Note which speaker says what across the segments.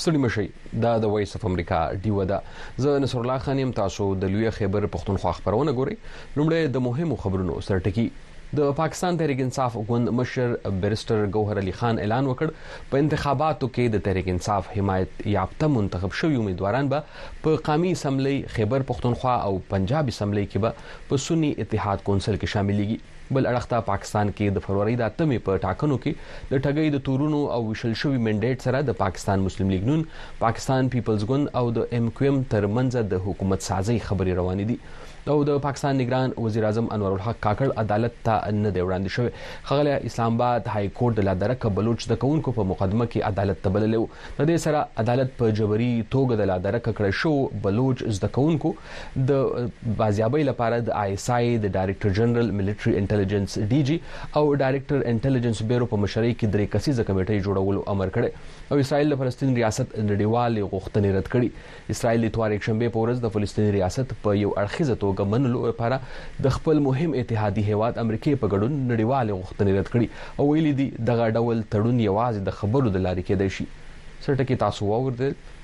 Speaker 1: ستړي مشي دا د وایس اف امریکا ډیو ده زه نصر الله خان يم تاسو د لوی خیبر پښتونخوا خبرونه ګوري لومړی د مهمو خبرونو سرټکی د پاکستان تحریک انصاف غوند مشر بیرسټر ګوهر علي خان اعلان وکړ په انتخاباتو کې د تحریک انصاف حمایت یافته منتخب شوی امیدواران به په قامي اسمبلی خیبر پښتونخوا او پنجاب اسمبلی کې به په سنی اتحاد کونسل کې شاملېږي بل اړخ ته پاکستان کې د فرورۍ د اتمې په ټاکنو کې د ټګۍ د تورونو او ویشل شوي منډیټ سره د پاکستان مسلم لیګ نون، پاکستان پیپلز ګوند او د ایم کیو ایم تر منځ د حکومت سازۍ خبرې روانې دي او د پاکستان نګران وزیر اعظم انورالحق کاکړ عدالت ته نه دی وړاندې شوی. ښاغلی اسلام اباد های کورټ د لادرکه بلوچ زده کوونکو په مقدمه کې عدالت ته بللی و. د دې سره عدالت په جبري توګه د لادرکه کړی شوو بلوچ زده کوونکو د بازیابۍ لپاره د آی اس آی د ډایریکټر جنرال ملټري انټيليجنس ډي جي او ډایریکټر انټيليجنس بیرو په مشرۍ کې درې کسیزه کمیټه جوړولو امر کړی او اسرائیل د فلسطین ریاست نړیوالې غوښتنې رد کړي اسرائیل د اتوار یکشنبه په ورځ د فلسطیني ریاست په یو اړخیزه توګه منلو لپاره د خپل مهم اتحادي هیواد امریکې په ګډون نړیوالې غوښتنې رد کړي او ویلي دي دغه ډول تړون یوازې د خبرو د لارې کېدای شي سرټکی تاسو واوردل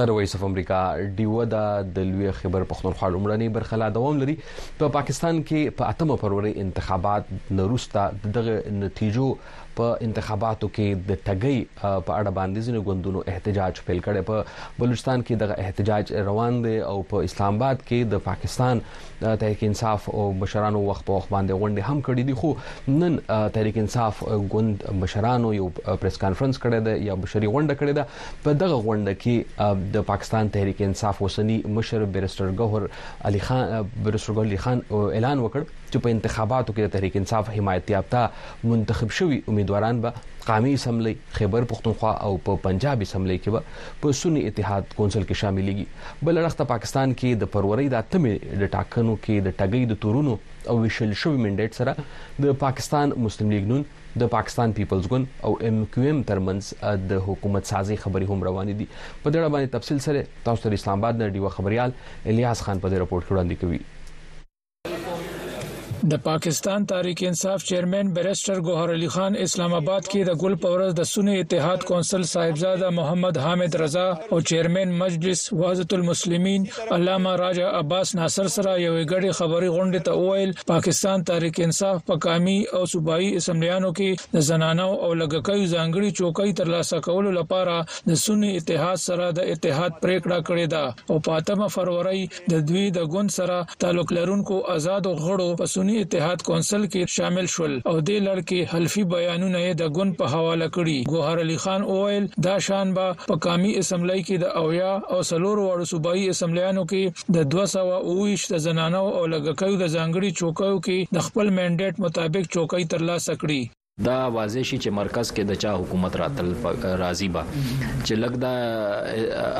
Speaker 1: دا د وایس اف امریکا ډیو دا د لوی خبر پښتونخوا لومړنۍ برخه لا دوام لري په پاکستان کې په اتمه فروری انتخابات نروستا دغه نتیجو په انتخاباتو کې د ټګۍ په اړه باندې ځینې ګوندونو احتجاج پیل کړي په بلوچستان کې دغه احتجاج روان دی او په اسلام آباد کې د پاکستان تحریک انصاف مشرانو وخت په وخت باندې غونډې هم کړې دي خو نن تحریک انصاف ګوند مشرانو یو پریس کانفرنس کړی دی یا بشري غونډه کړې ده په دغه غونډه کې د پاکستان تحریک انصاف اوسنی مشر بیرستر ګوهر علي خان بیرستر ګوهر علي خان اعلان وکړ چې په انتخاباتو کې د تحریک انصاف حمایت یافته منتخب شوی امیدواران به قامي اسمبلی خیبر پښتونخوا او په پنجاب اسمبلی کې به په سنی اتحاد کونسل کې شاملېږي بل اړخ ته پاکستان کې د فرورۍ د اتمې د ټاکنو کې د ټګۍ د تورونو او ویشل شوی منډیټ سره د پاکستان مسلم لیګ نون د پاکستان پیپلز ګوند او ایم کیو ایم ترمنځ د حکومت سازي خبرې هم روانې دي په دې اړه باندې تفصیل سره تاسو ته اسلام آباد نه ډیوه خبريال الیاس خان په دې رپورت کې وړاندې کوي
Speaker 2: د پاکستان تحریک انصاف چیئرمین بیرسټر ګوهر علي خان اسلام آباد کې د ګل پورز د سنی اتحاد کونسل صاحبزاده محمد حامد رضا او چیئرمین مجلس وحدت المسلمین علامه راجا عباس ناصر سره یو غړي خبري غونډه ته وویل پاکستان تحریک انصاف په قامي او صوبایي اسمبلیانو کې د زنانو او لګکۍ ځانګړي چوکۍ ترلاسه کولو لپاره د سنی اتحاد سره د اتحاد پریکړه کړې ده او په 8 فروری د دوی د ګوند سره تعلق لرونکو ازادو غړو په سني اتحاد کونسل کې شامل شول او دې لړ کې حلفي بیانونه یې د ګوند په حواله کړي. ګوهر علي خان وویل، دا شان به په قامي اسمبلۍ کې د اویا او څلور واړو صوبايي اسمبلیانو کې د دوه سوه او ویشت د زنانو او لږکیو د ځانګړي چوکیو کې د خپل مینډیټ مطابق چوکۍ ترلاسه کړي.
Speaker 3: دا واضح شي چې مرکز کې د چا حکومت راتل راضي به چې لګ دا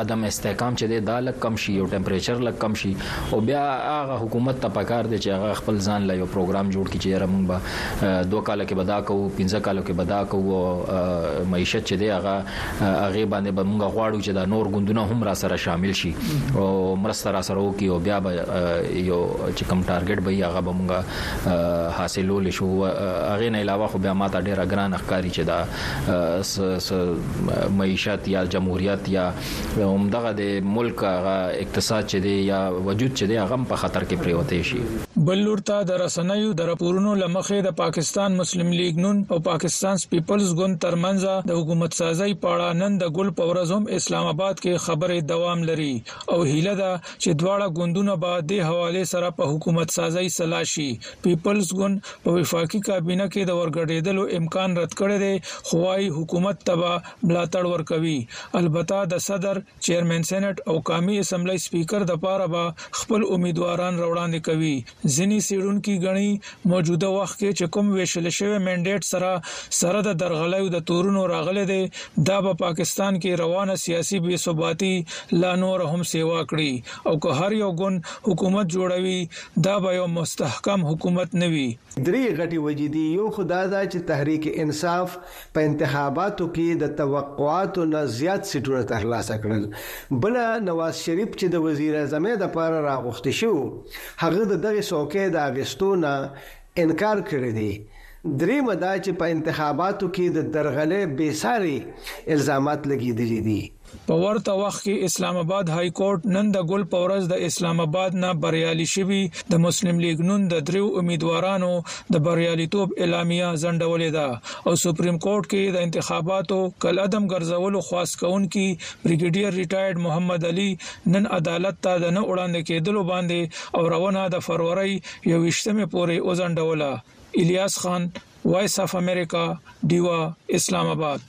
Speaker 3: عدم استحکام چې دا لګ کم شي او ټمپریچر لګ کم شي او بیا هغه حکومت ته پکار دی چې هغه خپل ځان له یو پروګرام جوړ کړي چې رمون به دوه کال کې بدا کوو پنځه کال کې بدا کوو معیشت چې دی هغه هغه باندې به موږ غواړو چې دا نور ګوندونه هم را سره شامل شي او مرسته را سره وکړي او بیا به یو چې کم ټارګټ به یې هغه به موږ حاصلول شو هغه نه علاوه خو بیا ماته ډیره ګران ښکاری چې دا معیشت یا جمهوریت یا همدغه د ملک هغه اقتصاد چې دی یا وجود چې دی هغه په خطر کې پریوته شي
Speaker 2: بل لور ته د رسنیو د راپورونو لمخې د پاکستان مسلم لیګ نون او پاکستان پیپلز ګوند ترمنځ د حکومت سازۍ په اړه نن د ګل په ورځ هم اسلام آباد کې خبرې دوام لري او هیله ده چې دواړه ګوندونه به د حواله سره په حکومت سازي سلا شي پیپلز ګوند په وفاقي کابینه کې د ورګډېدلو امکان رد کړی دی خو وايي حکومت ته به ملاتړ ورکوي البته د صدر چیرمن سېنات او قامي اسمبلۍ سپیکر د پاره به خپل امیدواران راوړاندې کوي ځینې څېړونکي ګڼي موجوده وخت کې چې کوم ویشل شوی منډیټ سره سره د درغلیو د تورونو راغلی دی دا به پاکستان کې روانه سیاسي بې ثباتي لا نور هم سیوا کړي او که هر یو ګوند حکومت جوړوي دا به یو مستحکم حکومت نه وي.
Speaker 4: درې غټې وجې دي، یو خو دا ده چې تحریک انصاف په انتخاباتو کې د توقعاتو نه زیات سیټونه ترلاسه کړل. بله نواز شریف چې د وزیراعظمۍ لپاره راغوښتي شوی و، هغه د دغې څوکۍ د اخیستو نه انکار کړی دی. دریمه دا چې په انتخاباتو کې د درغلۍ بې ساري الزامات لګیدلي دي.
Speaker 2: په ورته وخت کې اسلام آباد های کورټ نن د ګل په ورځ د اسلام آباد نه بریالي شوي د مسلم لیګ نون د دریو امیدوارانو د بریالیتوب اعلامیه ځنډولې ده او سپریم کورټ کې د انتخاباتو کل عدم ګرځولو خواست کوونکي بریګیډیر ریټایرډ محمد علي نن عدالت ته د نه وړاندې کېدلو باندې او روانه د فروری یوویشتمې پورې وځنډوله الیاس خان وایس اف امریکا ډیوه اسلام آباد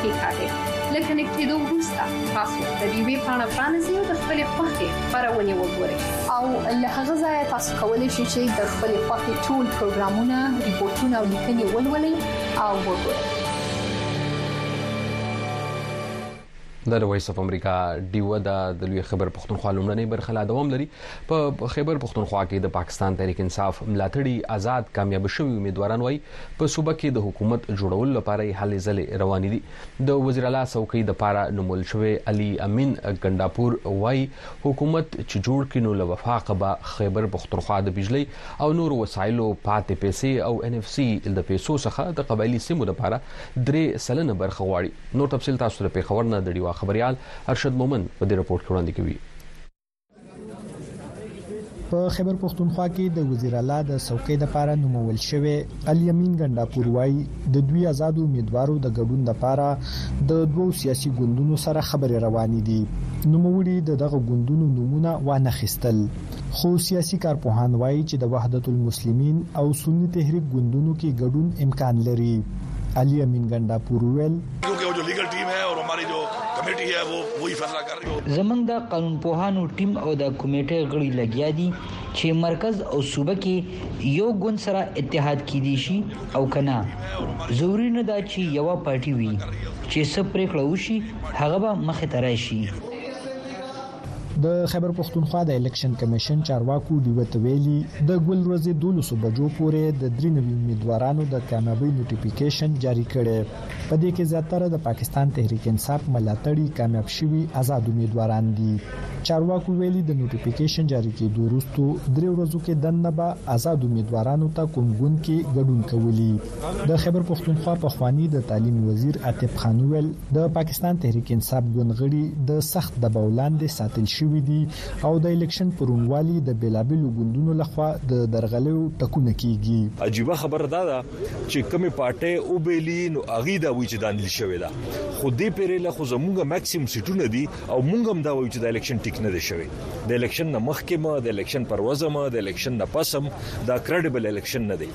Speaker 5: کې کاږي له کنیکټ کېدو وروسته تاسو د دې ویب پاڼه پرانیزئ او د خپلې خوښې خپرونې وګورئ او له هغه ځایه تاسو کولی شئ چې د خپلې خوښې ټول پروګرامونه ریپورتونه او لیکنې ولولئ او وګورئ
Speaker 1: د وایس اف امریکا ډیو د د لوی خبر پښتونخوا لومړنۍ برخه لا دوام لري په خیبر پښتونخوا کې د پاکستان تحریک انصاف ملاتړي آزاد کامیاب شوی امیدواران وایي په صوبه کې د حکومت جوړولو لپاره یې هلې ځلې روانې دي. د وزیراعلا څوکۍ دپاره نومول شوی علي امین ګنډاپور وايي، حکومت چې جوړ کړي نو له وفاقه به خیبر پښتونخوا د بجلۍ او نورو وسایلو پاتې پیسې او اېن اېف سي له پیسو څخه د قبایلي سیمو دپاره درې سلنه برخه غواړي. نور تفصیل تاسو ته د پېښور نه د ډیوه خبریال ارشد مومند په دې رپورټ کې وړاندې کوي.
Speaker 6: په خیبر پښتونخوا کې د وزیر اعلی د څوکۍ د پاره نومول شوی علي امین ګنداپور وایي د دوی آزاد امیدوارو د ګډون د پاره د دوو سیاسي ګوندونو سره خبرې روانې دي نوموړي د دغه ګوندونو نمونه وانه خستل خو سیاسي کارپوهان وایي چې د وحدت المسلمین او سنی تحریک ګوندونو کې ګډون امکان لري علي امین ګنداپور ویل
Speaker 7: زموږ د قانونپوهانو ټیم او د کمېټۍ غړي لګیا دي چې مرکز او صوبه کې یو ګوند سره اتحاد کېدی شي او که نه. ضروري نه ده چې یوه پارټي وي، چې څه پرېکړه وشي هغه به مخې ته راشي.
Speaker 6: د خیبر پښتونخوا د الیکشن کمېشن چارواکو ډیوه ته ویلي، د ګل ورځې دولسو بجو پورې د درې نوي امیدوارانو د کامیابۍ نوټیفیکېشن جاري کړی. په دې کې زیاتره د پاکستان تحریک انصاف ملاتړي کامیاب شوي آزاد امیدواران دي چارواکو ویلي د نوټیفیکیشن جاری کېدو وروسته درې ورځو کې دننه به آزاد امیدوارانو ته کوم ګوند کې ګډون کولی د خیبر پښتونخوا په خوانی د تعلیم وزیر عاطف خان ویل د پاکستان تحریک انصاف ګوند غړي د سخت دباو لاندې ساتل شوي دي او د الیکشن پرونوالي د بیلابیلو ګوندونو لخوا د درغلیو ټکونه کیږي
Speaker 8: عجیبه خبره دا ده چې کومې پارټۍ وبېلي نو هغه دا وی چې دا نیل شوې ده خو دې پیرې له خو زمونږه ماکسیمم سیټونه دي او مونږ هم دا وایو چې د الیکشن ټیک نه دی شوی د الیکشن نه مخکې ما د الیکشن پر وزه ما د الیکشن نه پسم دا کریډیبل الیکشن نه دی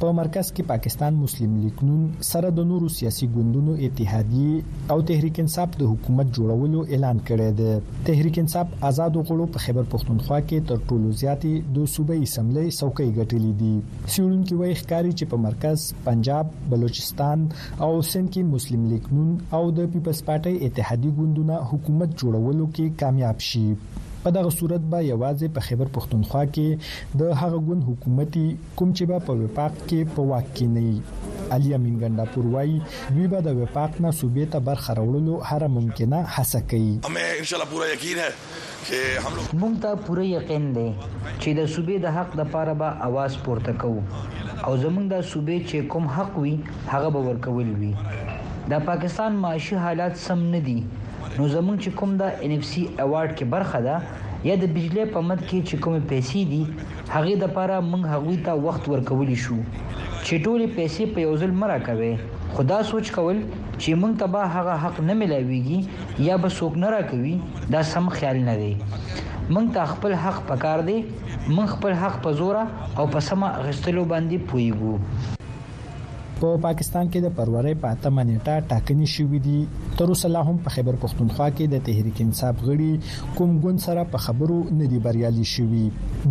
Speaker 6: په مرکز کې پاکستان مسلم لیګ نون سره د نورو سیاسي ګوندونو اتحادیه او تحریک انصاف د حکومت جوړولو اعلان کړی دی تحریک انصاف آزاد غړو په خیبر پښتونخوا کې تر ټولو زیاتې د صوبایي سملې څوکۍ ګټلې دي څیړونکي وایي ښکاري چې په مرکز، پنجاب، بلوچستان او سند کې مسلم لیګ نون او د پیپلز پارټۍ اتحادي ګوندونه حکومت جوړولو کې کامیاب شي په دغه صورت به یوازې په خیبر پښتونخوا کې د هغه ګوند حکومتي کوم چې به په وفاق کې په واک کیني علي امین ګنډاپور وایي دوی به د وفاق نه صوبې ته برخه راوړلو هره ممکنه هڅه کوي.
Speaker 7: مونږ ته پوره یقین دی چی د صوبې د حق د پاره به اواز پورته کوو او زمونږ د صوبې چی کوم حق وی هغه به ورکول وی د پاکستان معاشی حالات سم نه دی نو زمونږ چی کوم د این ایف سی ایوارډ کی برخه ده یا د بجلی په مد کی چی کومې پیسې دی هغې د پاره مونږ هغوی ته وخت ورکولی شو چی ټولې پیسې په یو ځل مه راکوی خو دا سوچ کول چی مونږ ته به هغه حق نه ملاویږی یا به څوک نه راکوي دا سم خیال نه دی موږ ته خپل حق پکار دی موږ خپل حق په زوره او په سمه اخیستلو باندې پوهیږو.
Speaker 6: په پاکستان کې د فرورۍ په اتمه نېټه ټاکنې شوې دي، تر اوسه لا هم په خېبر پښتونخوا کې د تحریک انصاف غړي کوم ګوند سره په خبرو نه دي بریالي شوي.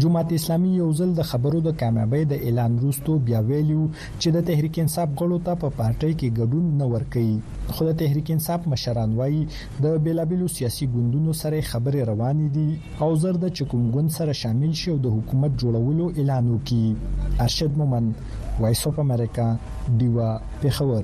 Speaker 6: جماعت اسلامي یو ځل د خبرو د کامیابۍ د اعلان وروسته بیا ویلي و چې د تحریک انصاف غړو ته په پارټۍ کې ګډون نه ورکوي، خو د تحریک انصاف مشران وايي، د بېلابېلو سیاسي ګوندونو سره یې خبرې روانې دي او زر ده چې کوم ګوند سره شامل شي او د حکومت جوړولو اعلان وکړي. ارشد مومند، وایس اف امریکا، ډیوه، پېښور.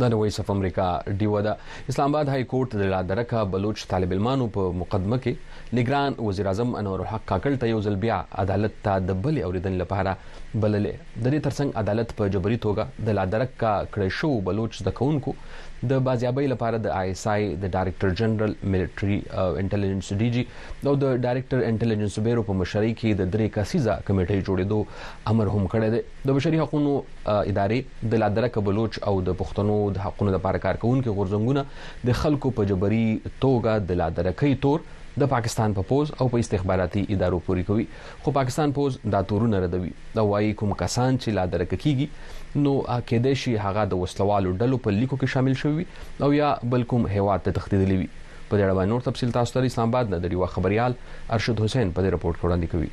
Speaker 1: د نوې صف امریکا ډیو ده اسلام آباد های کورټ د لادرکه بلوچ طالب علمانو په مقدمه کې نگران وزیر اعظم انور الحق کاکل ته یو ځل بیا عدالت ته د بلې اوریدنې لپاره بللې د دې ترڅنګ عدالت په جبري توګه د لادرکه کړې شو بلوچ د کونکو د بازیابۍ لپاره د آی اس آی د ډایرکټر جنرال ملټری انټيليجنس ډي جی او د ډایرکټر انټیلیجنس بیرو په مشرۍ کې د درې کسیزه کمیټې جوړېدو امر هم کړی دی د بشري حقوقو ادارې د لادرکه بلوچ او د پښتنو د حقوقو لپاره کارکونکو غورځنګونه د خلکو په جبري توګه د لادرکۍ تور د پاکستان په پوز او په استخباراتي ادارو پوري کوي خو پاکستان پوز دا تورونه ردوي دا وایي کوم کسان چې لا درک کیږي نو کېدای شي هغه د وسلوالو ډلو په لیکو کې شامل شوی او یا بل کوم هیواد ته تښتیدلی وي په دې اړه باید نور تفصیل تاسو ته اسلام آباد نه د ډیوه خبریال ارشد حسین په دې رپورټ کې وړاندې کوي.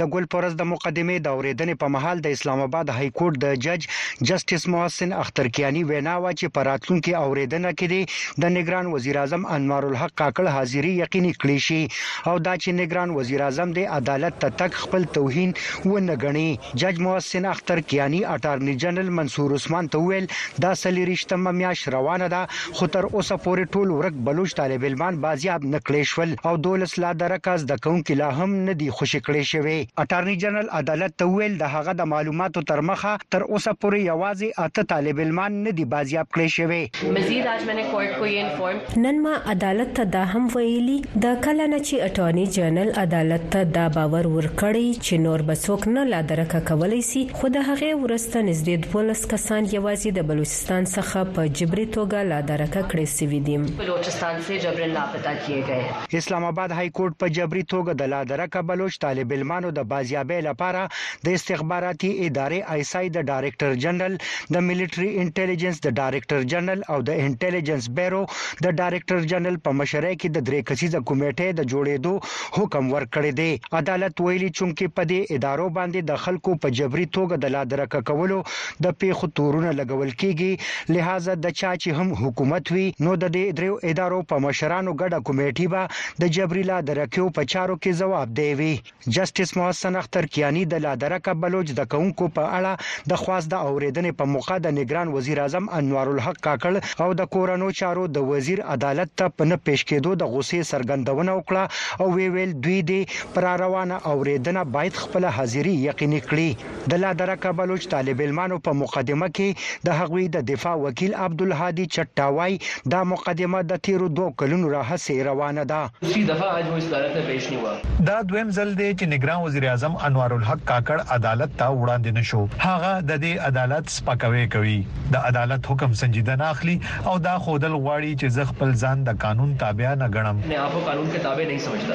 Speaker 9: د ګل په ورځ د مقدمې د اورېدنې په مهال د اسلام اباد های کورټ د جج جسټس محسن اختر کیاني وینا وه چې په راتلونکې اورېدنه کې دې د نګران وزیراعظم انوارالحق کاکړ حاضري یقیني کړې شي او دا چې نګران وزیراعظم دې عدالت ته تګ خپل توهین و نه ګڼي جج محسن اختر کیاني اټارني جنرل منصور عثمان ته وویل دا څلیریشتمه میاشت روانه ده خو تر اوسه پورې ټول ورک بلوچ طالب علمان بازیاب نه کړې شول او دولس لا درکه زده کوونکي لا هم نه دي خوشې کړې شوې. اټارني جنرل عدالت ته وویل، د هغه د معلوماتو تر مخه تر اوسه پورې یوازې اته طالب علمان نه دي بازیاب کړې شوې.
Speaker 10: مزید آج مې نه کورټ کو یې انفورم.
Speaker 11: نن ما عدالت ته دا هم ویلي، د کله نه چې اټارني جنرل عدالت ته دا باور ورکړی چې نور به څوک نه لا درکه کولی شي، خو د هغې ورسته نږدې دوولس کسان یوازې د بلوچستان ستان څخه په جبري توګه لادرکه کړی سوي دي.
Speaker 10: بلوچستان سې جبرن لاپتا کیې ګئې.
Speaker 9: اسلام اباد های کورټ په جبري توګه د لادرکه بلوچ طالب علمانو د بازیابۍ لپاره د استخباراتي ادارې آیس آی د ډایرکټر جنرل، د ملټري انټیلیجنس د ډایرکټر جنرل او د انټیلیجنس بیرو د ډایرکټر جنرل په مشرۍ کې د درې کسیزه کمیټې د جوړیدو حکم ورکړی دی. عدالت ویلي چونکه پدې ادارو باندې د خلکو په جبري توګه د لادرکه کولو د پېښو تورونه لګول کېږي، لهذا د چا چې هم حکومت وي، نو د دې درېیو ادارو په مشرانو ګډه کمېټي به د جبري لا درکیو په چارو کې ځواب دی وي. جسټس محسن اختر کیاني د لا درکه بلوچ زده کوونکو په اړه د خواست د اورېدنې په موقع د نګران وزیراعظم انوارالحق کاکړ او د کورنو چارو د وزیر عدالت ته په نه پېش کېدو د غوسې څرګندونه وکړه او ویې ویل، دوی دې په راروانه اورېدنه باید خپله حاضري یقیني کړي. د لا درکه بلوچ طالب علمانو په مقدمه کې د هغوی د دفاع وکیل عبدالهادي چټا وايي، دا مقدمه د تېرو دوو کلونو راهسې روانه ده.
Speaker 12: دوسری دفعه آج وہ اس عدالت میں پیش نہیں ہوا۔
Speaker 13: دا دویم ځل دی چې نګران وزیراعظم انوارالحق کاکړ عدالت ته وړاندې نه شو. هغه د دې عدالت سپکاوی کوي، د عدالت حکم سنجیده نه اخلي او دا ښودل غواړي چې زه خپل ځان د قانون تابع نه ګڼم.
Speaker 12: اپنے آپ کو قانون کے تابع نہیں سمجھتا۔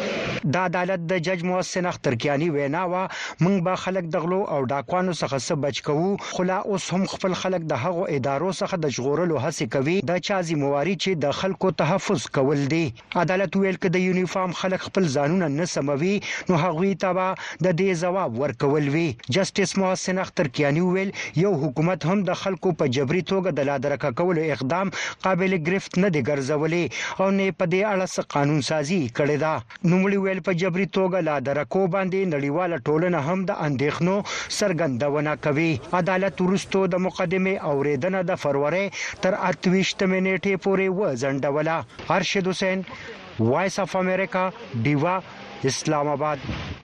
Speaker 9: د عدالت د جج محسن اخترکیاني وینا وه، مونږ به خلک د غلو او ډاکوانو څخه څه بچ کوو خو لا اوس هم خپل خلک د هغو ادارو څخه د ژغورلو هڅې کوي د چا ذمه واري چې د خلکو تحفظ کول دي عدالت وویل که د یونیفارم خلک خپل ځانونه نه سموي نو هغوي ته به د دې ځواب ورکول وي جسټس محسن اختر کیاني وویل یو حکومت هم د خلکو په جبري توګه د لادرکه کولو اقدام قابل ګرفت نه دی ګرځولی او نه یې په دې اړه څه قانون سازي کړې ده. نوموړي وویل، په جبري توګه له درکو باندې نړیواله ټولنه هم د اندېښنو څرګندونه کوي. عدالت وروسته د مقدمې اورېدنه د فرورۍ تر اته ویشت مې نېټې پورې وځنډوله. ارشد حسین، وایس اف امریکا، ډیوه، اسلام اباد.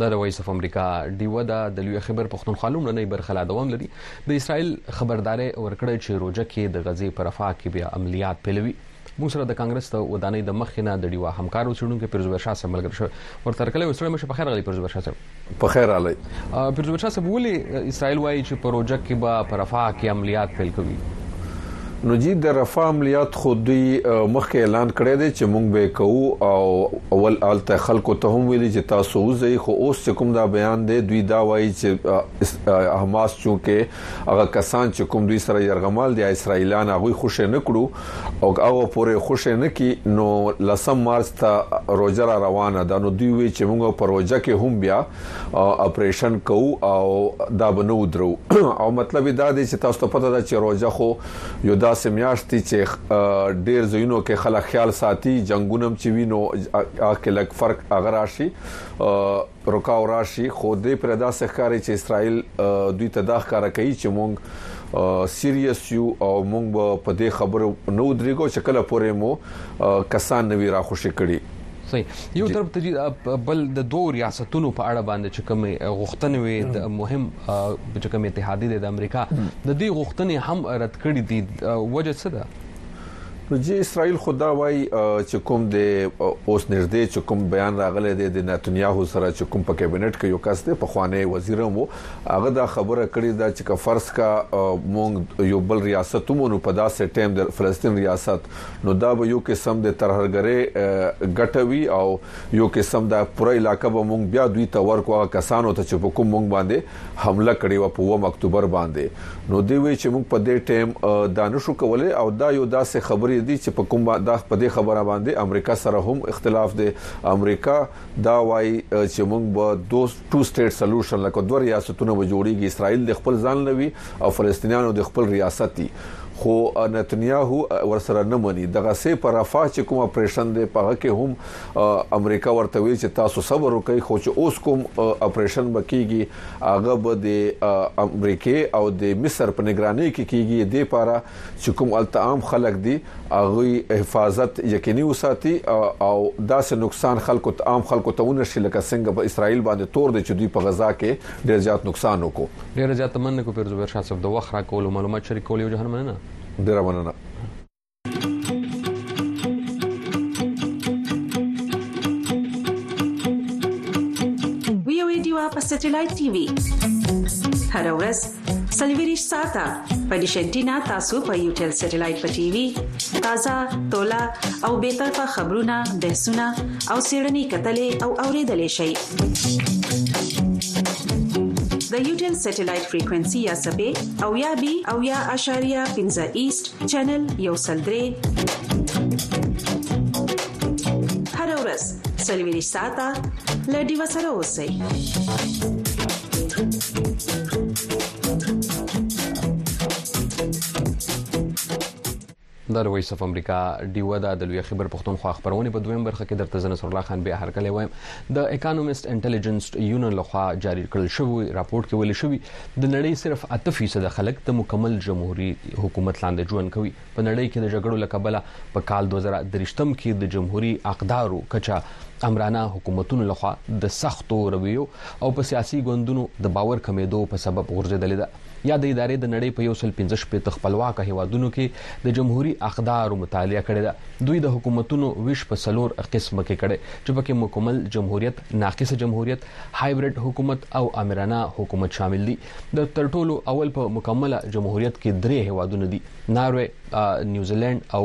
Speaker 1: دا د وایس اف امریکا دیو دا د لوی خبر پښتونخوا لومړنۍ برخه لا دوام لري د اسرایل خبرداري ورکړه چې روجه کې د غزي پر افاق کې بیا عملیات پیلوي موږ سره د کانګرس د ودانۍ د مخ نه د ډیوا همکارو چړونکو پیرزوبر شاه سره ملګری شو ورته رکلې وسره مشه په خیر غلي پیرزوبر شاه سره
Speaker 14: په خیر علي
Speaker 1: پیرزوبر شاه سره ولې اسرائیل وایي چې پروژه کې به پر رفاه کې عملیات پیل کوي
Speaker 14: نو جی د رفا عملیات خو دوی مخکې اعلان کړی دی چې مونږ به کوو او اول آلته خلکو ته هم ویلي چې تاسو وځي خو اوس چې کوم دا بیان دی دوی دا وایي چې حماس چونکه هغه کسان چې کوم دوی سره يرغمال دي اسرائيلان هغه خوشې نه کړو او هغه پورې خوشې نه کی نو لسم مارچ ته روزه را روانه ده نو دوی وی چې موږ په روزه کې هم بیا اپریشن کوو او دا به نه ودرو او مطلب دا دی چې تاسو ته پته ده چې روزه خو یو داسې میاشت دی چې ډیر زینو کې خلک خیال ساتي جنگونم چې وینو اخ کې لګ فرق اگر راشي رکاو راشي خو دوی پر داسې ښکاري چې اسرائیل دوی ته دا ښکارا کوي چې مونږ سیریس یو او مونږ به په دې خبرو نو درېګو چې کله پورې مو کسان نوی راخوشي کړي
Speaker 1: صحیح یو طرف ته چې بل د دوه ریاستونو په اړه باندې چې کوم غوښتنې وي د مهم چې کوم اتحادیه د امریکا د دې غوښتنې هم رد کړې دي وجه څه ده
Speaker 14: نو جی اسرائیل خدا وای چې کوم د اوس نږدې چې کوم بیان راغلی دی د نتنیاهو سره چې کوم په کابینټ کې یو کس دی په خوانې وزیر مو هغه دا خبره کړې ده چې که فرض کا مونږ یو بل ریاست مو نو په داسې ټیم د فلسطین ریاست نو دا به یو قسم د ترهرګرې ګټوي او یو قسم دا پوره علاقہ به مونږ بیا دوی ته ورکو کسانو ته چې په کوم مونږ باندې حمله کړې وه په اووم اکتوبر باندې نو دوی وایي چې موږ په دې ټایم دا نه شو کولای او دا یو داسې خبرې دي چې په کوم دا په دې خبره باندې امریکا سره هم اختلاف دی امریکا دا وایي چې موږ به دو ټو سټیټ سولوشن لکه دوه ریاستونه به جوړیږي اسرائیل د خپل ځان لوي او فلسطینیانو د خپل ریاست دي خو نتنیاهو ورسره نه مني دغه سه پر رفاه چې کوم اپریشن دی په هغه کې هم امریکا ورته وی چې تاسو صبر وکړئ خو چې اوس کوم اپریشن بکیږي هغه به د امریکای او د مصر په نگرانۍ کې کیږي د لپاره چې کوم التعام خلک دي هغه حفاظت یقیني وساتي او داسې نقصان خلکو ته عام خلکو ته ونشي لکه څنګه په اسرایل باندې تور دي چې دوی په غزا کې ډیر زیات نقصان وکړو
Speaker 1: ډیر زیات مننه کو پیر زبیر شاه صاحب د وخت را کول معلومات شریکول یو جهان مننه
Speaker 14: ډیر مننه
Speaker 15: ویوي دیوا په سټلایټ ټي وي هر ورځ سلویریش ساته په دیشنټینا تاسو په یو ټل سټلایټ په ټي وي تازه تولا او به طرفه خبرونه بحثونه او سیړنی کتلې او اوریدلې شي د یوټل سټلایټ فریکوئنسي یا سبې او یا بي او یا اشاریه 15 ایست چینل یو سلدري هر ورځ سلوي ساته لډي وسره اوسئ
Speaker 1: د وایس اف امریکا ډیوه دا د لوی خبر پښتونخوا خبرونه په دویم برخه کې درته زنه سرلا خان بیا هرکلی وایم د اکانومست انټيليجنس یونین لخوا جاری کړل شوی راپور کې ویل شوی د نړۍ صرف اته فیصده خلک د مکمل جمهوري حکومت لاندې ژوند کوي په نړۍ کې د جګړو له کبله په کال 2023 کې د جمهوري اقدارو کچه امرانه حکومتونو لخوا د سختو رویو او په سیاسي ګوندونو د باور کمیدو په سبب غورځېدلې ده یا د ادارې د نړۍ په یو سل پنځه شپېته خپلواکه هیوادونو کې د جمهوري اقدارو مطالعه کړې ده دوی د حکومتونو ویش په څلور قسمه کې کړی چې پکې مکمل جمهوریت ناقص جمهوریت هایبرډ حکومت او امرانه حکومت شامل دي د تر ټولو اول په مکمله جمهوریت کې درې هوادونه دي ناروی نیوزیلند او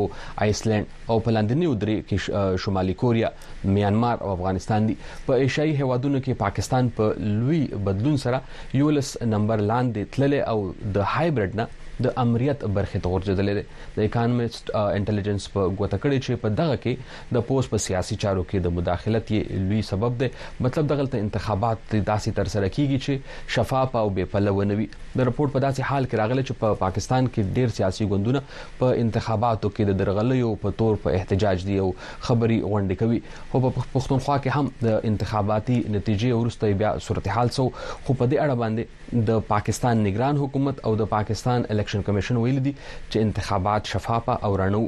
Speaker 1: ایسلند او په لاندنیو درې کې شمالي کوریا میانمار او افغانستان دي په ایشیایي هوادونو کې پاکستان په لوی بدلون سره یولس نمبر لاندې تللی او د هایبرډ نه د امریت برخې ته غورځېدلې ده د اکانومست انټيليجنس په ګوته کړې چې په دغه کې د پوځ په سیاسي چارو کې د مداخلت یې لوی سبب دی، مطلب دغلته انتخابات داسې ترسره کېږي چې شفاف او بې پلوه نه وي. د رپورټ په داسې حال کې راغلی چې په پاکستان کې ډېر سیاسي ګوندونه په انتخاباتو کې د درغلیو په تور په احتجاج دي او خبري غونډې کوي خو په پښتونخوا کې هم د انتخاباتي نتیجې وروسته بیا صورتحال څه و خو په دې اړه باندې د پاکستان نګران حکومت او د پاکستان الیکشن کمیشن ویل دي چې انتخابات شفاف او رڼو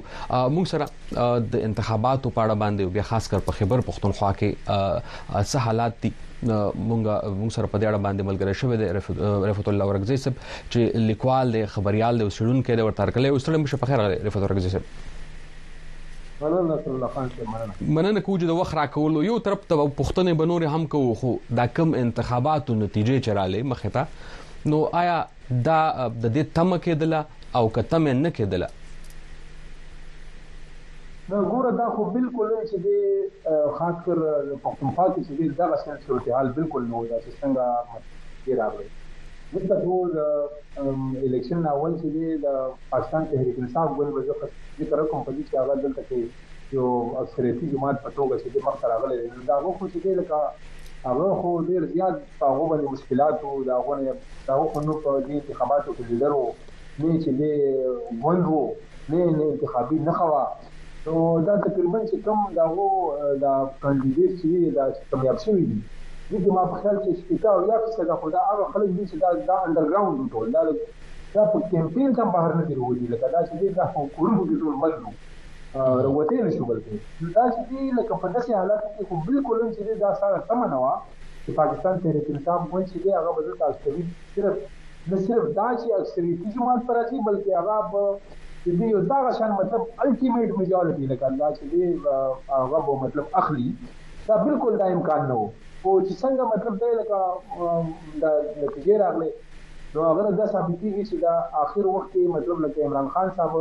Speaker 1: موږ سره د انتخاباتو په اړه باندې بیا خاص کر په خبر پښتونخوا کې څه حالات دي مونږ مونږ سره په دې اړه باندې ملګری شوی دی رفعت الله ورغزي صاحب چې لیکوال دی خبريال دی وسړونکو دی ورته کله وسړم شي په خیر رفعت ورغزي صاحب مننه نصر الله خان صاحب مننه. مننه کوو چې د وخت راکولو یو طرف ته پوښتنې به نورې هم کوو خو دا کم انتخاباتو نتیجې چې رالې مخې ته نو آیا دا د دې تمه کېدله او که تمه نه کېدله
Speaker 16: نه ګوره دا خو بالکل هم چې دی خاص کر پښتونخوا کې چې دی دغه شان صورتحال بالکل نه و داسې څنګه مخکې راغلی دلته ټول الیکشن اول چې دی د پاکستان تحریک انصاف ګوند به زه خه ذکر وکړم په دې چې هغه دلته کې یو اکثریتي جماعت په توګه چې د مخته راغلی دی نو د هغو خو چې دی لکه هغه خو ډېر زیات په هغو باندې مشکلات وو د هغو نه د هغو خو نه په دې انتخاباتو کې لیډر و نه چې دی ګوند و نه یې انتخابي نښه وه نو دا تقریبا چې کوم د هغو د کاندیدیټ چې دي دا چې کامیاب شوي دي دي کې ما په خیال چې شپېته او یا فیصده خو دا هغه خلک دي چې دا دا انډرګراونډ دي ټول دا دا په کمپین ته بهر نه دي روتي لکه دا چې دي دا په کورونو کې ټول بند دي روتي نه شو بلکې دا چې دي لکه په داسې حالاتو کې خو بالکل چې دا سره سمه نه وه چې پاکستان تحریک انصاف ګوند چې دی هغه به دلته استوي صرف نه صرف دا چی اکثریتی جماعت ته راځی بلکه هغه به د دې یو دغه شان مطلب الټیمیټ میجارټی لکه الله چې دی هغه به مطلب اخلي دا بالکل دا امکان نه وو او چې څنګه مطلب دی لکه دا نتیجه راغله نو هغه دا ثابتېږي چې دا آخر وخت کې مطلب لکه عمران خان صاحب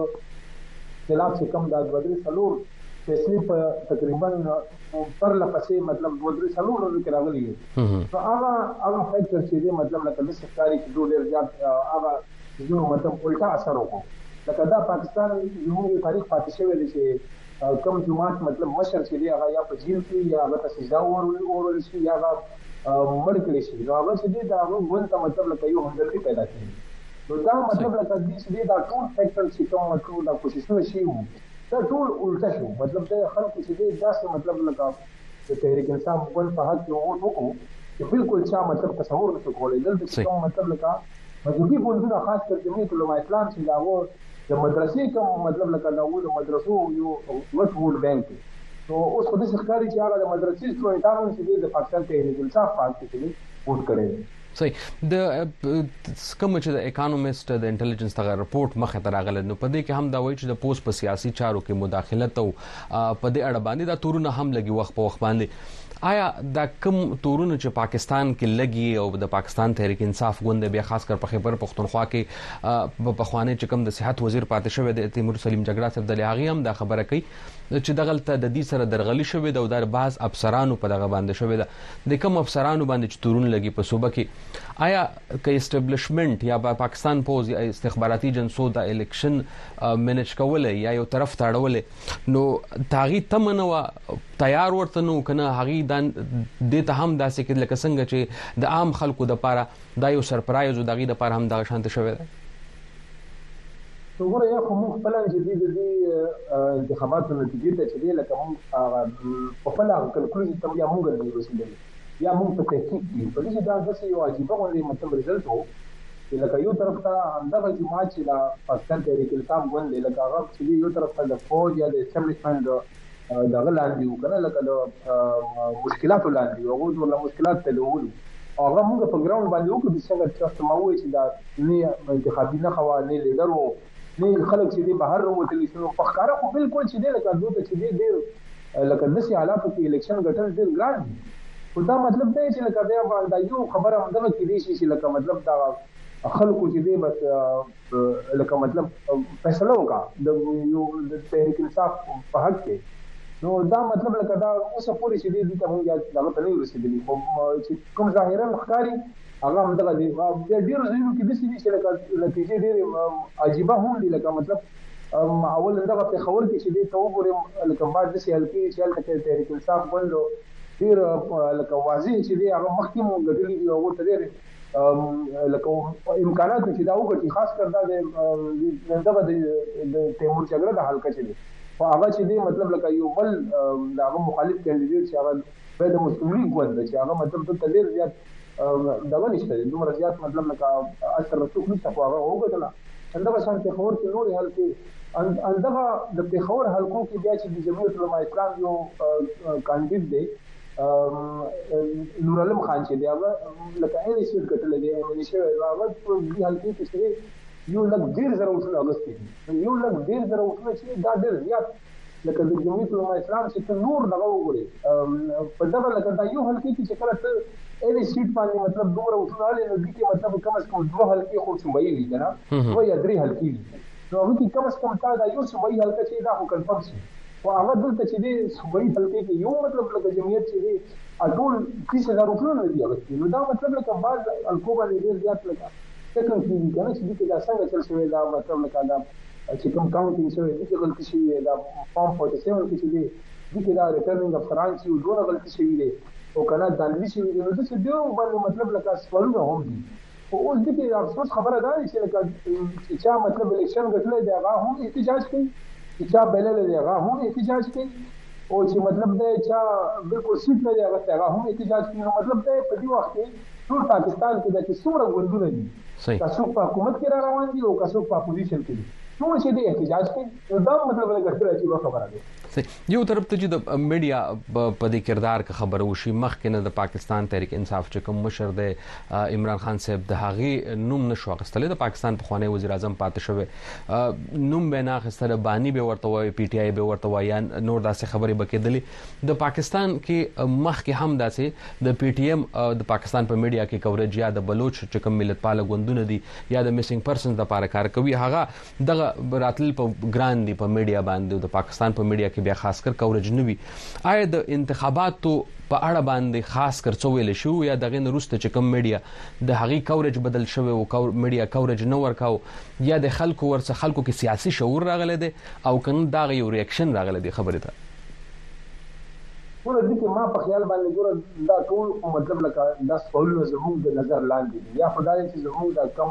Speaker 16: خلاف چې کوم دا دوه درې څلور فیصلې په تقریبا او پرله پسې مطلب دوه درې څلور ورځو کې راغلي دي نو هغه هغه فیکټر چې دی مطلب لکه داسې ښکاري چې دوی ډېر زیات هغه ځینو مطلب الټا اثر وکړو لکه دا پاکستان زموږ یو تاریخ پاتې شوی دی چې کم جماعت مطلب مشر چې دی هغه یا په جیل کې یا هغه ته سزا وورول شي یا هغه مړ کړی شي نو هغه چې دی د هغه ګوند ته مطلب لکه یو همدردي پیدا کېږي نو دا مطلب لکه دې چې دا ټول فیکټر چې کوم مطلب دا کوششونه شوي وو دا ټول الټه شو مطلب دا خلکو چې دې داسې مطلب لکه د تحریک انصاف ګوند په حق کې ووټ وکړو چې بالکل چا مطلب تصور نشو کولی دلته چې کوم مطلب لکه مذهبي ګوندونه خاص کر جمعیت علما اسلام چې د هغو د مدرسې کوم مطلب لکه د هغو د مدرسو یو غټ ووټ بینک دی نو اوس خو داسې ښکاري چې هغه د مدرسې سټوډنټانو چې دی د پاکستان تحریک انصاف په حق کې چې دی ووټ کړی دی
Speaker 1: صحیح د کوم چې د اکانومست د انټيليجنس دغه رپورت مخه ته راغله نو په دې کې هم دا وایي چې د پوس په سیاسي چارو کې مداخلت او په دې اړه باندې دا تورونه هم لګي وخت په وخت باندې آیا دا کوم تورونه چې پاکستان کې لګي او د پاکستان تحریک انصاف ګوند بیا خاص کر په خبر پښتونخوا کې په پخواني چې کوم د صحت وزیر پاتې شوی د تیمور سلیم جګړه صاحب د لهغه هم دا خبره کوي چې دغلته د دې سره درغلي شوې ده او دا بعض افسرانو په دغه باندې شوې ده د کوم افسرانو باندې چې تورونه لګي په صوبه کې آیا کې اسټابلیشمنت یا پاکستان پوز یا استخباراتي جنسو د الیکشن مینج کول یا یو طرف تاړول نو تاغي تمنو تیار ورته نو کنه هغه د دې ته هم داسې کې لکه څنګه چې د عام خلکو د پاره دا یو سرپرایز و د هغې لپاره هم دغه شانتې شوی دی.
Speaker 16: نو ګوره یا خو موږ خپله چې دې د دې انتخاباتو نتیجې ته چې دی لکه موږ هغه په خپله هغه کنکلوژن ته یا موږ نه رسېدلي یا موږ په تحقیق کې په دې چې دا داسې یو عجیبه غوندې مطلب رزلټ و چې لکه یو طرف ته همدغه جماعت چې دا پاکستان تحریک الکام ګوند دی لکه هغه چې دی یو طرف ته د فوج یا د اسټبلشمنټ د د هغه لاندې وو کنه لکه د مشکلاتو لاندې وو هغه ورله مشکلات تلول او هغه موږ په ګراوند باندې وکړو چې څنګه چې تاسو ما وایي چې دا نه انتخابي نه خوا نه لیډر وو نه خلک چې دی بهر وروتلی شنو په ښکاره خو بالکل چې دی لکه دوی ته چې دی ډېر لکه داسې حالاتو کې الیکشن ګټل ډېر ګران دي خو دا مطلب دی چې لکه بیا دا یو خبره همدغه کېدای شي چې لکه مطلب دا خلکو چې دی بس لکه مطلب فیصله وکا د یو د تحریک انصاف په حق کې نو دا مطلب لکه دا اوسه پوری چې دې ته مونږه دا ته نه رسیدلی خو چې کوم ظاهرا ښکاری هغه هم دغه دی بیا ډیر زینو کې د سې چې لکه نتیجې ډیر عجیبه هم دی لکه مطلب اول دغه په خبر کې چې دې ته وګورم لکه بعد د سې هلکی چې هلته تحریک انصاف بندو ډیر لکه واضح چې دی هغه مخکې مونږ غټلی دی او ته ډیر لکه امکانات چې دا وکړي چې خاص کر دا د دغه د تیمور جګړه د حل کچې خو هغه چې دی مطلب لکه یو بل د هغه مخالف کاندیدیټ چې هغه د مسلم لیګ ګوند دی چې هغه مطلب دلته ډېر زیات دغه نشته دی دومره زیات مطلب لکه اثر رسوخ نشته خو هغه وګټله همدغه شان پېښور کې نورې حلقې همدغه د پېښور حلقو کې بیا چې د جمعیت علما اسلام یو کاندید دی نورالم خان چې بیا به لکه اې نه شي کټل دی اې نه شي هغه په دې حالت کې چې یو لک ډیر زره وټونه اغستې یو لک ډیر زره وټونه چې دا ډیر زیات لکه د جمهوریت علماء اسلام چې ته نور دغه وګوري په دغه لکه دا یو حلقې کې چې کله ته اې سیټ باندې مطلب دومره وټونه لري نو دې کې مطلب کم از کم دوه حلقې خو شومایي دي کنه دوه یا درې حلقې دي نو هغه کې کم از کم تا دا یو شومایي حلقه چې دا خو کنفرم شي خو هغه دلته چې دی صوبايي حلقې کې یو مطلب لکه جمعیت چې دی ټول تیس هزار روپیو نه دی اغستې نو دا مطلب لکه بعض حلقو باندې ډېر زیات لکه ټکل کېږي که نه چې دي کې دا څنګه چل شوی دا مطلب لکه دا چې کوم کاونټ یې شوی دي کې غلطي شوي دی دا فارم فورټي سیون کې چې دی دي کې دا ریټرننګ اف فرانچ چې دونه غلطي شوي دی او که نه دانلي شوي دی نو داسې ډېرو باندې مطلب لکه سوالونه هم دي خو اوس دي کې افسوس خبره ده چې لکه چې چا مطلب الیکشن غټلې دی هغه هم احتجاج کوي چې چا بللې دی هغه هم احتجاج کوي او چې مطلب دی چې بالکل سیټ نه دی هغه هغه هم احتجاج کوي نو مطلب دی په دې وخت کې ټول پاکستان کې د څومره ګوندونه دي
Speaker 1: که
Speaker 16: څوک په حکومت کې را روان دي او که څوک په اپوزیشن کې دي ټول چې دی احتجاج کوي دا مطلب لګښت راځي خبره ده
Speaker 1: یو طرف ته چې د میډیا په دې کردار کې خبره وشي مخکې نه د پاکستان تحریک انصاف چې کوم مشر دی عمران خان صاحب د هغې نوم نشو اخستل د پاکستان په خوانی وزیر اعظم پاتې شوی نوم به نه اخستل بانی به ورته وای پی ټی آی به ورته وای نور داسې خبرې بکېدلې د پاکستان کې مخکې هم داسې د پی ټی ایم د پاکستان په میډیا کې کوریج یا د بلوچ چې کوم ملت پاله ګوندونه دي یا د میسنګ پرسنز لپاره کار کوي هغه دغه راتلل په ګران دي په میډیا باندې د پاکستان په میډیا کې بیا خاص کر کورج نه وي آیا د انتخاباتو په اړه باندې خاص کر څه ویل شو یا دغه نرسته چې کوم میډیا د هغي کورج بدل شوی او کور میډیا کورج نه ورکاو یا د خلکو ورڅ خلکو کې سیاسي شعور راغلی دی او کنه دا یو ریاکشن راغلی دی خبره ده
Speaker 16: ګوره دي کې ما په خیال باندې ګوره دا ټول مطلب لکه دا سوالونه زموږ د نظر لاندې دي یا خدای چې زموږ دا کم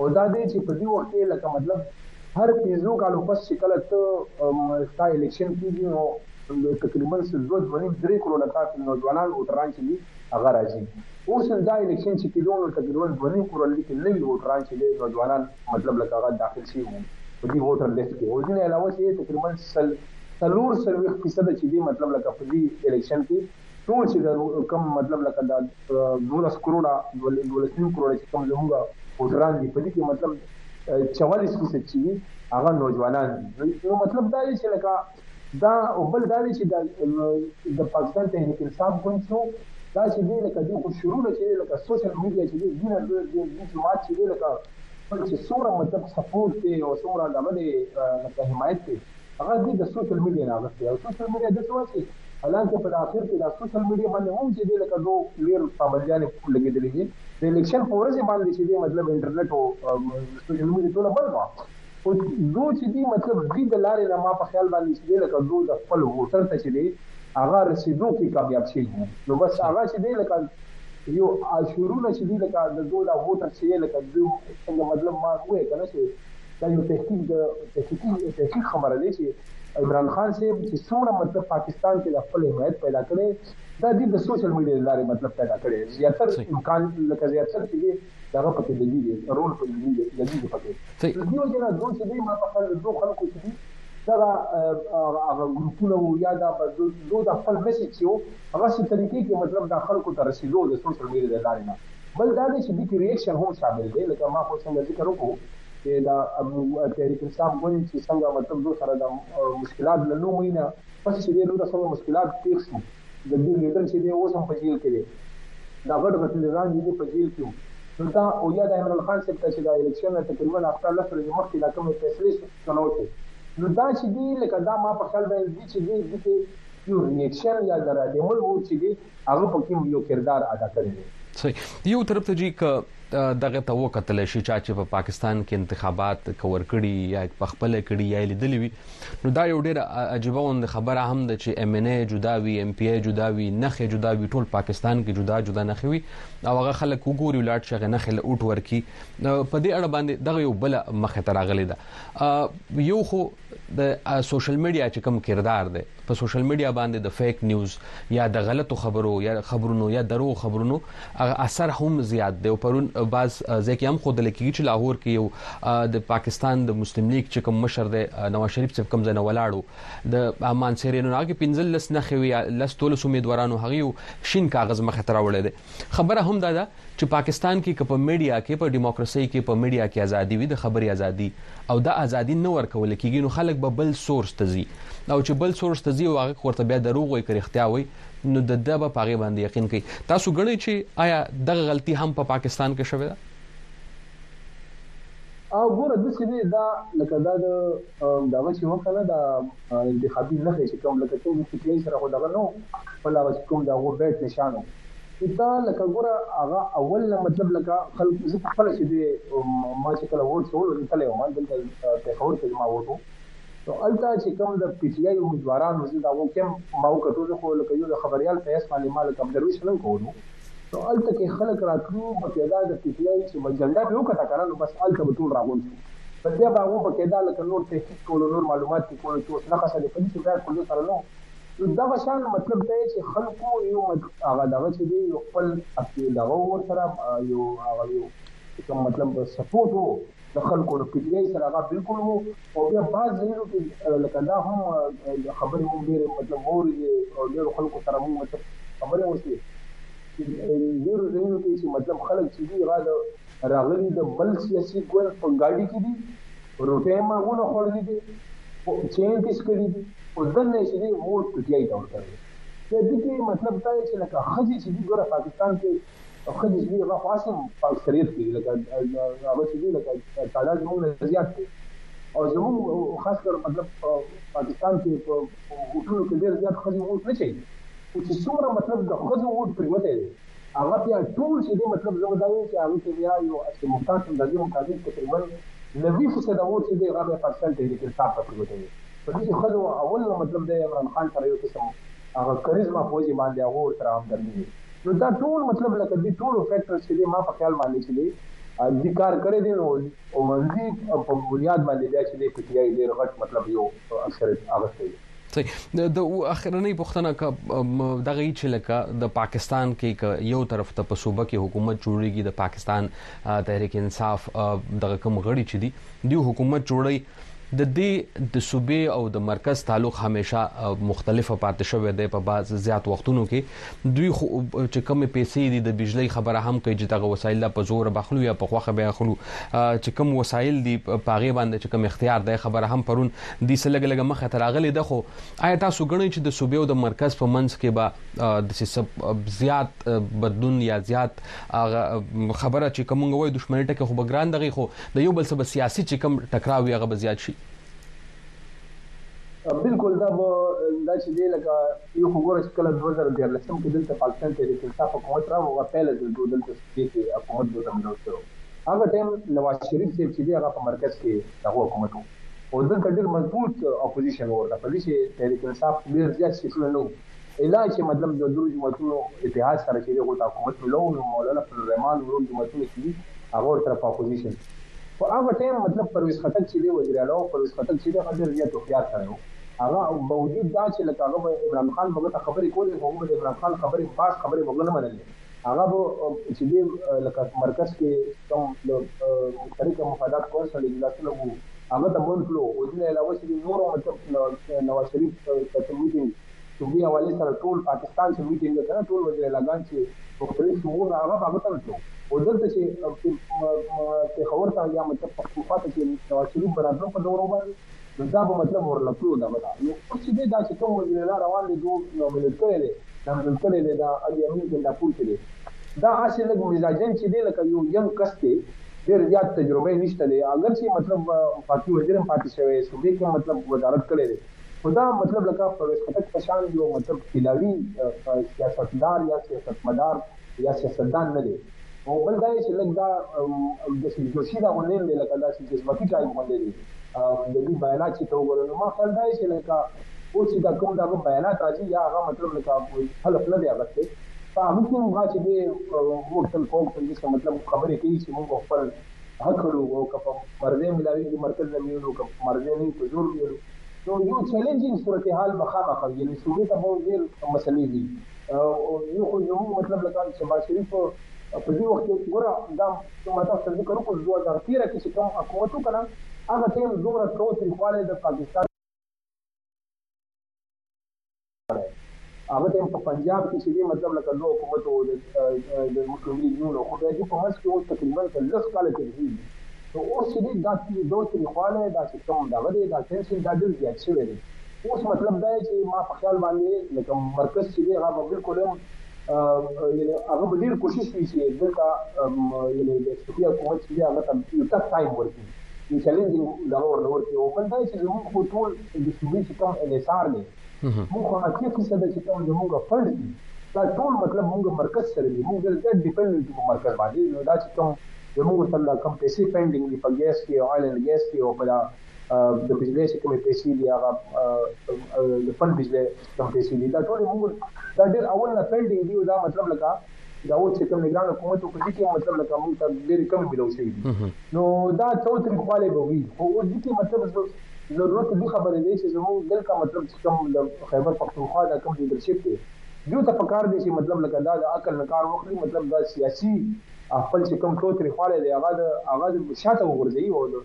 Speaker 16: او دا دی چی په دی وخت کی لکه مطلب هر پنځو کالو پس چی کله ته ستا الیکشن کیږی نو تقریبا څه دوه دوه نیم دری کروړه تاسی نوځوانان ووټران چی دی هغه راځی اوس هم دا الیکشن چی کیدو نو تقریبا دوه نیم کروړه لیکه نوی ووټران چی دی نوځوانان مطلب لکه هغه داخل شوی وو په دی ووټر لیست کی او دینه علاوه چی دی تقریبا څلور څلویښت فیصده چی دی مطلب لکه په دی الیکشن کی ټول چې د کوم مطلب لکه دا دولس کروڑه دولس نیم کروڑه چې کوم زموږ ووټران دي په دې کې مطلب چوالیس فیصد چې دي هغه نوجوانان دي نو مطلب دا دی چې لکه دا او بل دا دی چې د پاکستان تحریک انصاف ګوند شو دا چې دی لکه دې خو شروع نه چې لکه سوشل میډیا چې دی دینه دې جماعت چې دی لکه خپل چې څومره مطلب سپورټ دی او څومره دغه دی لکه حمایت دی هغه دی د سوشل میډیا نه اغستی او سوشل میډیا دسی وه چی حلانکه په اخر کی دا سوشل میډیا باندی هم چی دی لکه دو ډیر پابندیانی لګیدلی دی د الیکشن په ورځی باندی چی دی مطلب انټرنیټ او سوشل میډیا ټوله بند وه او دو چی دی مطلب دی د لاری نه ما په خیال باندی چی دی لکه دو د خپل ووټر ته چی دی هغه رسیدو کی کامیاب شوی وو نو بس هغه چی دی لکه یو اشورونه چی دی لکه د دو دا ووټر چی لکه دو څنګه مطلب ما وویل کنه چی دا یو تحقیق د تحقیقي تحقیق خبره دی چې عمران خان صاحب چې څومره مطلب پاکستان کې د خپل حمایت پیدا کړي دا د د سوشل میډیا لارې مطلب پیدا کړي زیاتر امکان لکه زیاتر چې دی دغه پکې لګي دی رول پکې لګي دی لګي دی پکې دیو جنا دوه چې دی ما په خپل دوه خلکو چې دا هغه ګروپونه وو یا دا دوه د خپل میسج یو هغه څه طریقې کې مطلب دا خلکو ته رسیدو د سوشل میډیا لارې نه بل دا دی چې دې کې ریاکشن هم شامل دی لکه ما خو څنګه ذکر وکړو چې دا تحریک انصاف ګوند چې څنګه مطلب دو سره د مشکلات له نو مینه پس چې دې نور څنګه مشکلات پیښ شو د دې لیډر چې دې اوس هم په جیل کې دی دا غټ غټ لیډران دې په جیل کې نو دا او یا د عمران خان صاحب ته چې دا الیکشن تقریبا اخته لس ورځې مخکې دا کومې فیصلې شنو شي نو دا چې دی لکه دا ما په خیال باندې چې دی دې یو ریاکشن یا د رد عمل و چې دی هغه پکې هم یو کردار ادا کړی دی.
Speaker 1: یو طرف ته جی که دغه ته وکتل شي چا چې په پاکستان کې انتخابات کور کړي یا په خپل کړي یا لیدلی وي نو دا یو ډیر عجیبه وند خبره هم ده چې ایم ان ای جدا وي ایم پی ای جدا وي نخې جدا وي ټول پاکستان کې جدا جدا نخې وي او هغه خلک وګوري لاړ شي هغه نخې له اوټ ورکی په دې اړه باندې دغه یو بل مخه تراغلی ده یو خو د سوشل میډیا چې کم کردار ده په سوشل میډیا باندې د فیک نیوز یا د غلطو خبرو یا خبرونو یا درو خبرونو هغه اثر هم زیات دی او پرون بعض ځکه هم خود لکه چې لاهور کې یو د پاکستان د مسلم لیگ چې کوم مشر دی نواز شریف چې کوم ځنه ولاړو د امان سیرینو هغه 15 لس نه خوي لس تولس امیدوارانو هغه شین کاغذ مخ تراوړی دی خبره همدا ده چې پاکستان کې که په میډیا کې په دیموکراسي کې په میډیا کې ازادي وي د خبري ازادي او دا ازادي نه ورکول کیږي نو خلک به بل سورس ته ځي او چې بل سورس ته ځي او هغه ورته بیا دروغ وي که رښتیا وي نو د ده به پاغه باندې یقین کوي تاسو ګڼئ چې آیا دغه غلطي هم په پاکستان کې شوې ده
Speaker 16: او ګوره د سې دا لکه دا د دغه چې وکنه دا انتخابی نښی چی کوم لکه څنګه چی پی سره خو دغه نه وو خپل هغه چی کوم د هغو بیټ نشان وو چی تا لکه ګوره هغه اول نه مطلب لکه خلکو زه پخپله چی دی ما چی کله ووټ چولو زه تلی وم دلته پیښور کی زما ووټ وو نو هلته چی کوم د پی ټی آی امیدواران وو زه د هغو کیمپ ما وکتو زه خو لکه یو د خبریال په حیث باندی ما لکه ابزرویشن هم کولو نو هلته کی خلک راتلو بقیدا د پی ټی آی چی به جنډا به وکته کنه نو بس هلته به ټول راغونډ شو. په دې به هغو په قېدا لکه نور تحقیق کولو نور معلومات یې کولو چې اوس نه قصه دې په دې چې بیا کولو سره نه وو نو دغه شان مطلب دا یې چې خلکو یو هغه دغه چې دی یو خپل اپیو دغه ور سره یو هغه یو کوم مطلب سپورټ وو د خلکو نو پی ټی آی سره هغه بالکل وو او بیا بعض ځایونو کې لکه دا هم خبرې مونږ ډېرې مطلب واورېدې او ډېرو خلکو سره مونږ مطلب خبرې وشوې چې ډېرو ځایونو کې چې مطلب خلک چې دي هغه د راغلي د بل سیاسي ګوند په ګاډي کې دي، روټۍ ماغونه خوړلي دي، چېن تېز کړي دي، اوس دننه یې چې دی مور پټیای ته ورکړی دی. بیا دې کې مطلب دا دی چې لکه ښځې چې دي ګوره پاکستان کې ښځې چې دي هغه خو هسې هم په اکثریت کې دي لکه هغه چې دي لکه تعداد زموږ نه زیات دی او زموږ خاص کر مطلب په پاکستان کې په ووټونو کې ډېر زیات ښځې ووټ نه چوي خو چې څومره مطلب د ښځو ووټ پرېوتی دی هغه بیا ټول چې دې مطلب زه به دا ویم چې هغه کې بیا یو اصل مختار چې اندازې مطابق تقریبا نوي فیصده اور چې دی هغه بیا پاکستان تحریک انصاف ته پرېوتی دی په دې چې ښځو اول نه مطلب دی عمران خان سره یو قسم هغه کریز ما فوجي باندې هغه ورسره همدردي دی نو دا ټول مطلب لکه دې ټولو فیکټرز چې دی ما په خیال باندې چې دی دې کار کړی دی نو او دې په بنیاد باندې بیا چې دی پي ټي آی ډېر غټ مطلب یو اکثریت اغستی
Speaker 1: دی د اخرنۍ پښتنه ک دغه یی چې لکه د پاکستان کې ک یو طرف ته په صوبه کې حکومت جوړیږي د پاکستان تحریک انصاف دغه کم غړي چې دی دی حکومت جوړي د دې د صوبې او د مرکز تعلق همیشه مختلفه پاتې شوې ده په بعض زیات وختونو کې دوی خو چې کومې پیسې دي د بجلی خبره هم کوي چې دغه وسایل لا په زور بخلو یا په خوخه به اخلو چې کوم وسایل دي پاغه باندې چې کوم اختیار ده خبره هم پرون دي سلګ لګ مخه تراغلي ده خو آیا تاسو غنئ چې د صوبې او د مرکز په منځ کې به د سب زیات بدلون یا زیات خبره چې کوم غوي دښمنی ټکه خو بګران دغه خو د یو بل سب سیاسي چې کوم ټکراو هغه به زیات شي
Speaker 16: بلکل دا به دا چی دی لکه یو خو ګوره چی کله دوه زره دیارلسم کی دلته پاکستان تحریک انصاف حکومت راغو هغه پیله ځل بو دلته صوبی کی حکومت بو تمدو شو هغه ټایم نواز شریف صیب چی دی هغه په مرکز کی دهغو حکومت وو او دلته ډیر مضبوط اپوزیشن وو ورته په دی چی تحریک انصاف ډیر زیات سیټونه نه وو الا چه مطلب د درو جوماتونو اتحاد سره چه دی غوته حکومت ملو نو مولانا عبد الرحمن نور جوماتونه چه دی هغه ورسره په اپوزیشن په هغه ټایم مطلب پرویز خټک چه دی وزیر اعلی وو پرویز خټک چه دی هغه ډیر زیات هوښیار سړی وو هغه باوجود دا چه لکه هغه به عمران خان بابته خبری کولی خو هغه به د عمران خان خبری خاص خبری به هغه نه منلی هغه به چې دې لکه مرکز کې کوم د مختلفه مفادات کونسل اجلاسونه وو هغه ته بند کړو او دې علاوه چې نور مطلب نواز شریف ته کوم میټینګ صوبې حواله سره ټول پاکستان سره میټینګ وکړه ټول وزیر اعلیګان چې مختلف صوبو نه هغه هغه ته کړو او دلته چې په خبر ته یا مطلب پښتونخوا ته چې نواز شریف برابر په دورو باندې نو دا به مطلب ورله کړو دا به دا نو اوس چې دی دا چې کوم وزیر اعلی روان دی دو نامنیټ کړی دی نامنیټ کړی دی دا علی امین کنډاپور کې دی دا هسې لږ مزاجن چې دی لکه یو ینګ کس دی ډېر زیات تجربه یې نشته دی اګر چې مطلب وفاقي وزیر هم پاتې شوی صوبې کې هم مطلب وزارت کړی دی خو دا مطلب لکه پرویز خټک په شان یو مطلب کلاوي سیاستدار یا سیاستمدار یا سیاستدان نه دی او بل دا چې لږ دا داسې جوشي دا غوندې هم دی لکه داسې جذباتي ټایپ غوندې دی د دوی بیانات چې ته وګورې نو ما خیال دا دی چې لکه اوس چې دا کوم د هغه بیانات راځي یا هغه مطلب لکه حلف نه دی اخیستی په هغه کې هم چې دی موږ تل په وخت کې مطلب خبرې کوي چې موږ خپل حق کړو او که په مرزه ملاویږي مرکز نه ویلو که په مرزه نه په زور ویلو نو یو چیلنجینګ صورتحال به خامخا وي یعنې صوبې ته به ډېر مسلې دي یو خو زموږ مطلب لکه شهباز شریف په دې وخت کې ګوره دا ما تاسو ته ذکر وکړ دوه هزار تېره کې چې کوم حکومت و که نه هغه ټایم دومره تاوتریخوالی د پاکستان هغه ټایم په پنجاب کې چې دې مطلب لکه دوه حکومت و د مسلم لیګ نون خو بیا دې په منځ کې اوس تقریبا تر لس کاله تېر شوي دي نو اوس چې دې دا تاوتریخوالی دا چې کوم دغه دی دا ټینشن دا ډېر زیات شوی دی اوس مطلب دا چې ما په خیال باندې لکه مرکز چې دی هغه به بالکل هم یعنې هغه به ډېر کوشش کوي چې دلته یعنې د صوفي حکومت چې دی هغه ته یو ټف ټایم ورکړي یو چیلنجینګ دغه ورته ورکړي او بل دا چې زموږ خو ټول د صوبې چې کوم ان ایس آر دی موږ خو اتیا فیصده چې کوم زموږ فنډ دي دا ټول مطلب موږ مرکز سره دي موږ دلته ډیپنډنټ یو مرکز باندې نو دا چې کوم زموږ ورته کوم پیسې پینډینګ دي په ګیس کې او آیل اینډ ګیس کې او په د بجلۍ چې کومې پیسې دي هغه د پل بجلۍ کوم پیسې دي دا ټول موږ دا ډېر اول نه پنډینګ دي او دا مطلب لکه دا اوس چې کوم نگران حکومت په دې کې مطلب لکه موږ ته ډېر کم ملو شي نو دا څو تر خواله به وي خو اوس دې کې مطلب ضرورت دې خبرې دی چې زموږ دلته مطلب چې کوم د خیبر پښتونخوا دا کوم لیډرشپ دی دوی ته په کار دی چې مطلب لکه دا د عقل نه کار واخلي مطلب دا سیاسي خپل چې کوم ټول ترې خواله دی هغه د هغه شاته وغورځوي او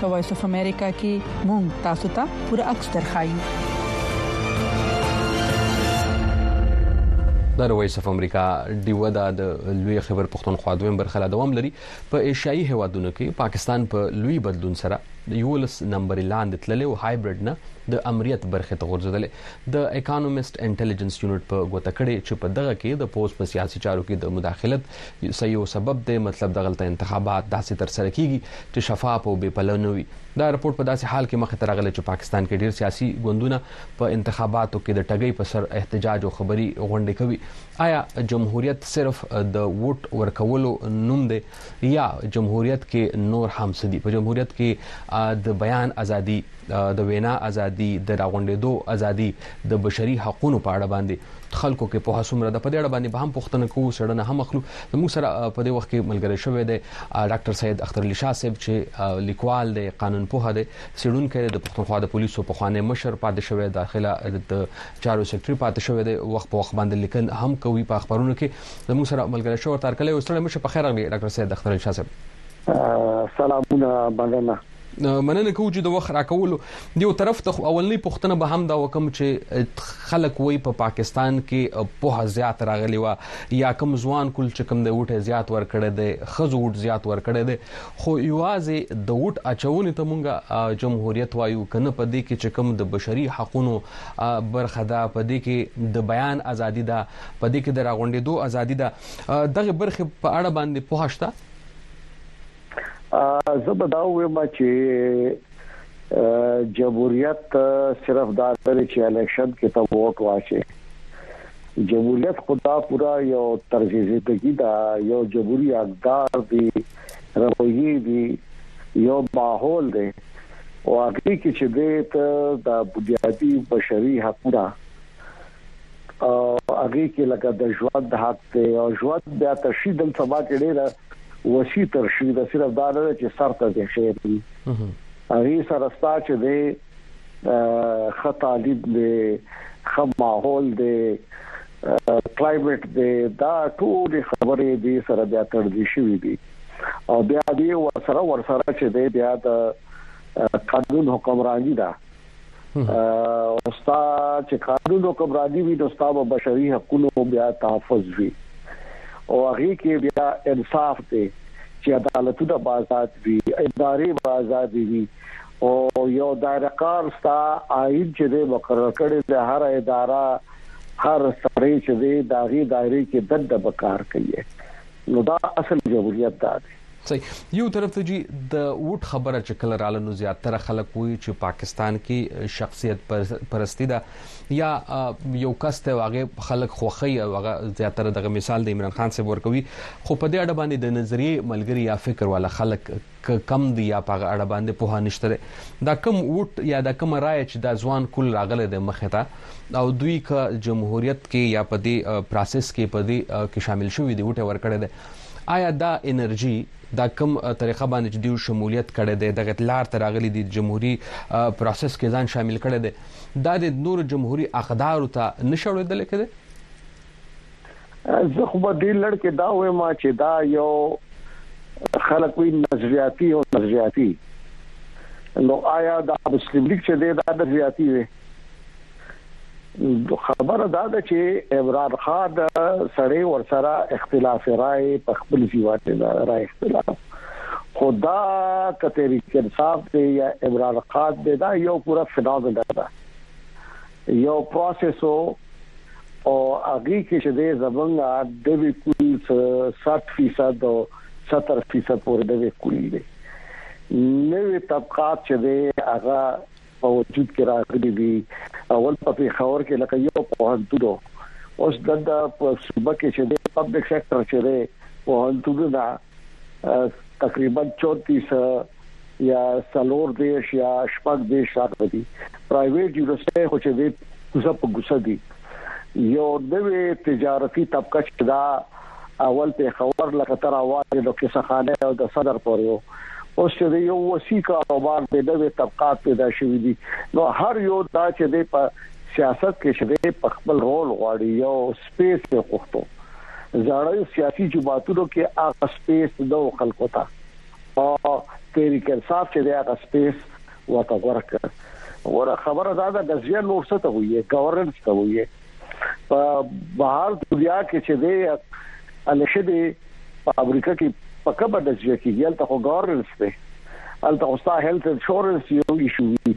Speaker 17: په وایس اف امریکا کې مونږ تاسو ته پوره عکس درخایو
Speaker 1: د وایس اف امریکا دیو دا د لوی خبر پښتونخوا دویم برخه لا دوام لري په ایشیایي هوادونو کې پاکستان په پا لوی بدلون سره د یولس نمبر لاندې تللی او هایبرډ نه د امریت برخه ته غورځیدل د اکانومست انټيليجنس یونټ په ګوته کړي چې په دغه کې د پوز په سیاسي چارو کې د مداخلت څه يو سبب دی مطلب دغلته انتخابات داسې تر سره کیږي چې شفاف او بې پلو نه وي دا رپورت په داسې حال کې مخ ته راغلی چې پاکستان کې ډیر سیاسي ګوندونه په انتخاباتو کې د ټګۍ په سر احتجاج او خبري غونډې کوي آیا جمهوریت صرف د ووټ ورکولو نوم دی یا جمهوریت کې نور هم سدي په جمهوریت کې د بیان ازادي د وینا ازادي د راغونډېدو ازادي د بشري حقوقو په اړه باندې خلکو کې په هڅومره د په دې اړه باندې به هم پښتنه کوو سړنه هم اخلو موږ سره په دې وخت کې ملګری شوی دی ډاکټر سید اختر علي شاه صاحب چې لیکوال دی قانون پوه دی سړونکو د پښتونخوا د پولیسو په خوانې مشر پاتې شوی داخله د چارو سیکرټري پاتې شوی دی وخت په وخت باندې لیکن هم کوي په خبرونو کې موږ سره ملګری شو تر کله یو سره مشه په خیر راغلی ډاکټر سید اختر علي شاه
Speaker 18: صاحب سلامونه مننه
Speaker 1: مننه کوو چې د وخت راکولو دی یو طرف ته اولنې پښتنه به هم دا وکم چې خلک وای په پا پاکستان کې په زیات راغلی و یا کم ځوان کول چې کم د وټه زیات ور کړی دی خزو وټ زیات ور کړی دی خو یوازې د وټ اچونې ته مونږه جمهوریت وایو کنه په دې کې چې کم د بشري حقوقو برخه ده په دې کې د بیان ازادي ده په دې کې د راغونډېدو ازادي ده دغه برخه په اړه باندې پوښتنه
Speaker 18: زه به دا ووایم چې جمهوریت صرف دا نه دی چې الیکشن کې ته ووټ واچې. جمهوریت خو دا پوره یو طرز زندگی ده، یو جمهوري اقدار دي، رویې دي، یو ماحول دی او هغه کې چې دی ته د بنیادي بشري حقونه او هغه کې لکه د ژوند حق دی او ژوند بیا تشریح دلته ما کې ډېره وسی تر شي دا صرف دا نه چې سر ته دې خیر وي هغه سره ستا چې دې خه طالب دې خه ماحول دې کلایمټ دې دا ټول خبرې دې سره بیا تر دې شوې دي او بیا دې ور سره ور سره چې دې بیا د قانون حکمرانی ده او ستا چې قانون حکمرانی وي نو ستا به بشري حقوقو بیا تحفظ وي او هغه کې بیا انصاف دی چې عدالتونه به آزاد وي ادارې به آزاد وي او یو دایره کار ستا آئین چې دی مقرر کړي د هر اداره هر سړی چې دی داغي دایره کې دنده به کار کوي نو دا اصل جمهوریت دا دی
Speaker 1: صحیح یو طرف ته جی د وټ خبره چې کله رااله نو زیاتره خلک وایي چې پاکستان کې شخصیت پرستی ده یا یو کس ته واغې خلک خوخی او هغه زیاتره دغه مثال د عمران خان سره ورکوي خو په دې اړه باندې د نظریه ملګری یا فکر والا خلک کم دی یا په اړه باندې په هانشتره دا کم وټ یا دا کم رائے چې دا ځوان کول راغله د مخه ته او دوی ک جمهوریت کې یا په دې پروسس کې په دې کې شامل شوی دی وټه ورکړه ده آیا دا انرژي دا کوم طریقه باندې چې دیو شمولیت کړي دی دغه لار تر اغلی دی جمهوریت پروسس کې ځان شامل کړي دی دا د نور جمهوریت اقدار ته نشوړیدل کړي
Speaker 18: زه خو به دې لړ کې دا وایم چې دا یو خلک وی نظریاتي او نظریاتي نو آیا دا مسلم لیگ چې دا نظریاتي وي خبره دا ده چې عمران خان سړی ورسره اختلاف رائې په خپل زیوات رائې اختلاف خو دا کتري انصاف دی یا عمران خان دی دا یو پورا فنومنا ده یو پروسس او او هغه کې چې د زمونږ د وکول 60% او 70% پورې د وکول دي نوې طبقات چې هغه په وجود کې راغلي دي اول په پېښور کې لکه یو پوهنتون اوس دلته په صوبه کې چې د پبلک سېکټر چې دی پوهنتونونه تقریبا 34 یا څلور دیش یا شپږ دیش راغلي دي پرایویټ یونیورسيټي خو چې دی کوزه په کوزه دي یو نوې تجارتي طبقه چې دا اول پېښور لکه ته راواجه د قصه خانۍ او د صدر پورې و اوس چې د یو وسیع کاروبار د نوې طبقات پیدا شوې دي نو هر یو دا چې د په سیاست کې چې د په خپل رول غواړي یو سپیس یې غوښتو زړه سیاسي جماعتونو کې هغه سپیس د خلکو ته او تحریک انصاف چې د هغه سپیس ورته ورکړ ور خبره دا ده د ځین نور څه ته وي ګورننس ته وي په بهر دنیا کې چې دی الشه دی په امریکا کې په کومه درجه کې یل ته ګورنس دی الته اوستا هیلث انشورنس یو ایشو وی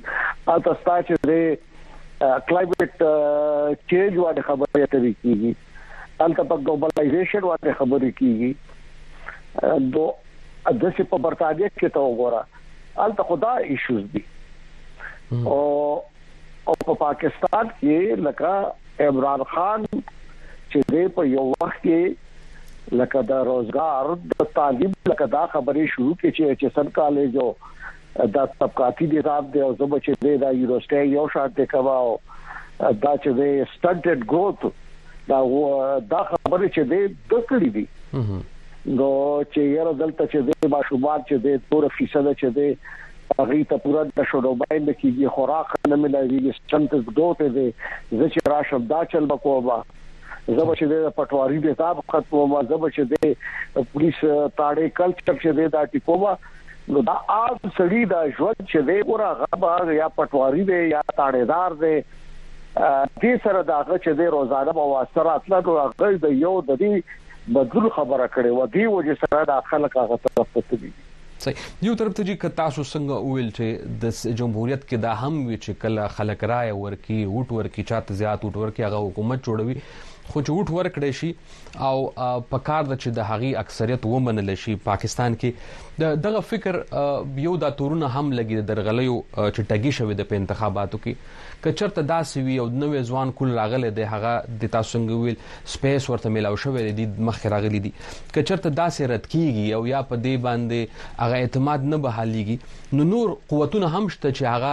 Speaker 18: الته ستا چې دی کلایمټ چینج باندې خبرې اترې کیږي الته په ګلوبلایزیشن باندې خبرې کیږي دو د څه په برتانیې کې ته وګوره الته خدا ایشوز دي او او په پاکستان کې لکه عمران خان چې د په یو وخت کې لکه د روزګار د تعلیم لکه دا خبرې شروع کې چې چې سن کالج او دا طبقاتي نظام دی او زموږ چې د یونیورسيټي یو شان دی کما او دا چې د سټنټډ ګروث دا دا خبرې چې د دکړې دي نو چې یره دلته چې د ماشومان چې د 3% چې د هغوی ته پوره د شوډوبای نه کیږی خوراک نه ملاویږی سنت زګو ته دی زه چی راشم دا چل به کوم زه به چی دی د پټواری نظام ختموم زه به چی دی پولیس تاړی کلچر چی دی دا ټیکوم نو دا عام سړی دا ژوند چی دی ګوره غبا یا پټواری دی یا تاړیدار دی دې سره دا غ چی دی روزانه به واسره اتل نو غل د یو د دې بدل خبره کړي و دی وجه سره دا خلک هغه طرف ته تللی
Speaker 1: صحیح یو طرف ته جی که تاسو څنګه وویل چې د جمهوریت کې دا هم وی چې کله خلک رایه ورکي وټ ورکي چاته زیات وټ ورکي هغه حکومت جوړوي خو چې وټ ورکړی شي او په کار د چې د هغي اکثریت ومنل شي پاکستان کې د دغه فکر یو دا تورونه هم لګي درغلیو چې ټګي شوی د انتخاباتو کې که چرته داسی وی یو نوی ځوان کول راغلی دی هغه دی تاسو څنګه وویل سپیس ورته میلاو شوی دی دی مخکې راغلی دی که چرته داسی رد کیږي او یا په دی باندی هغه اعتماد نه بحالیږي نو نور قوتونه هم شته چې هغه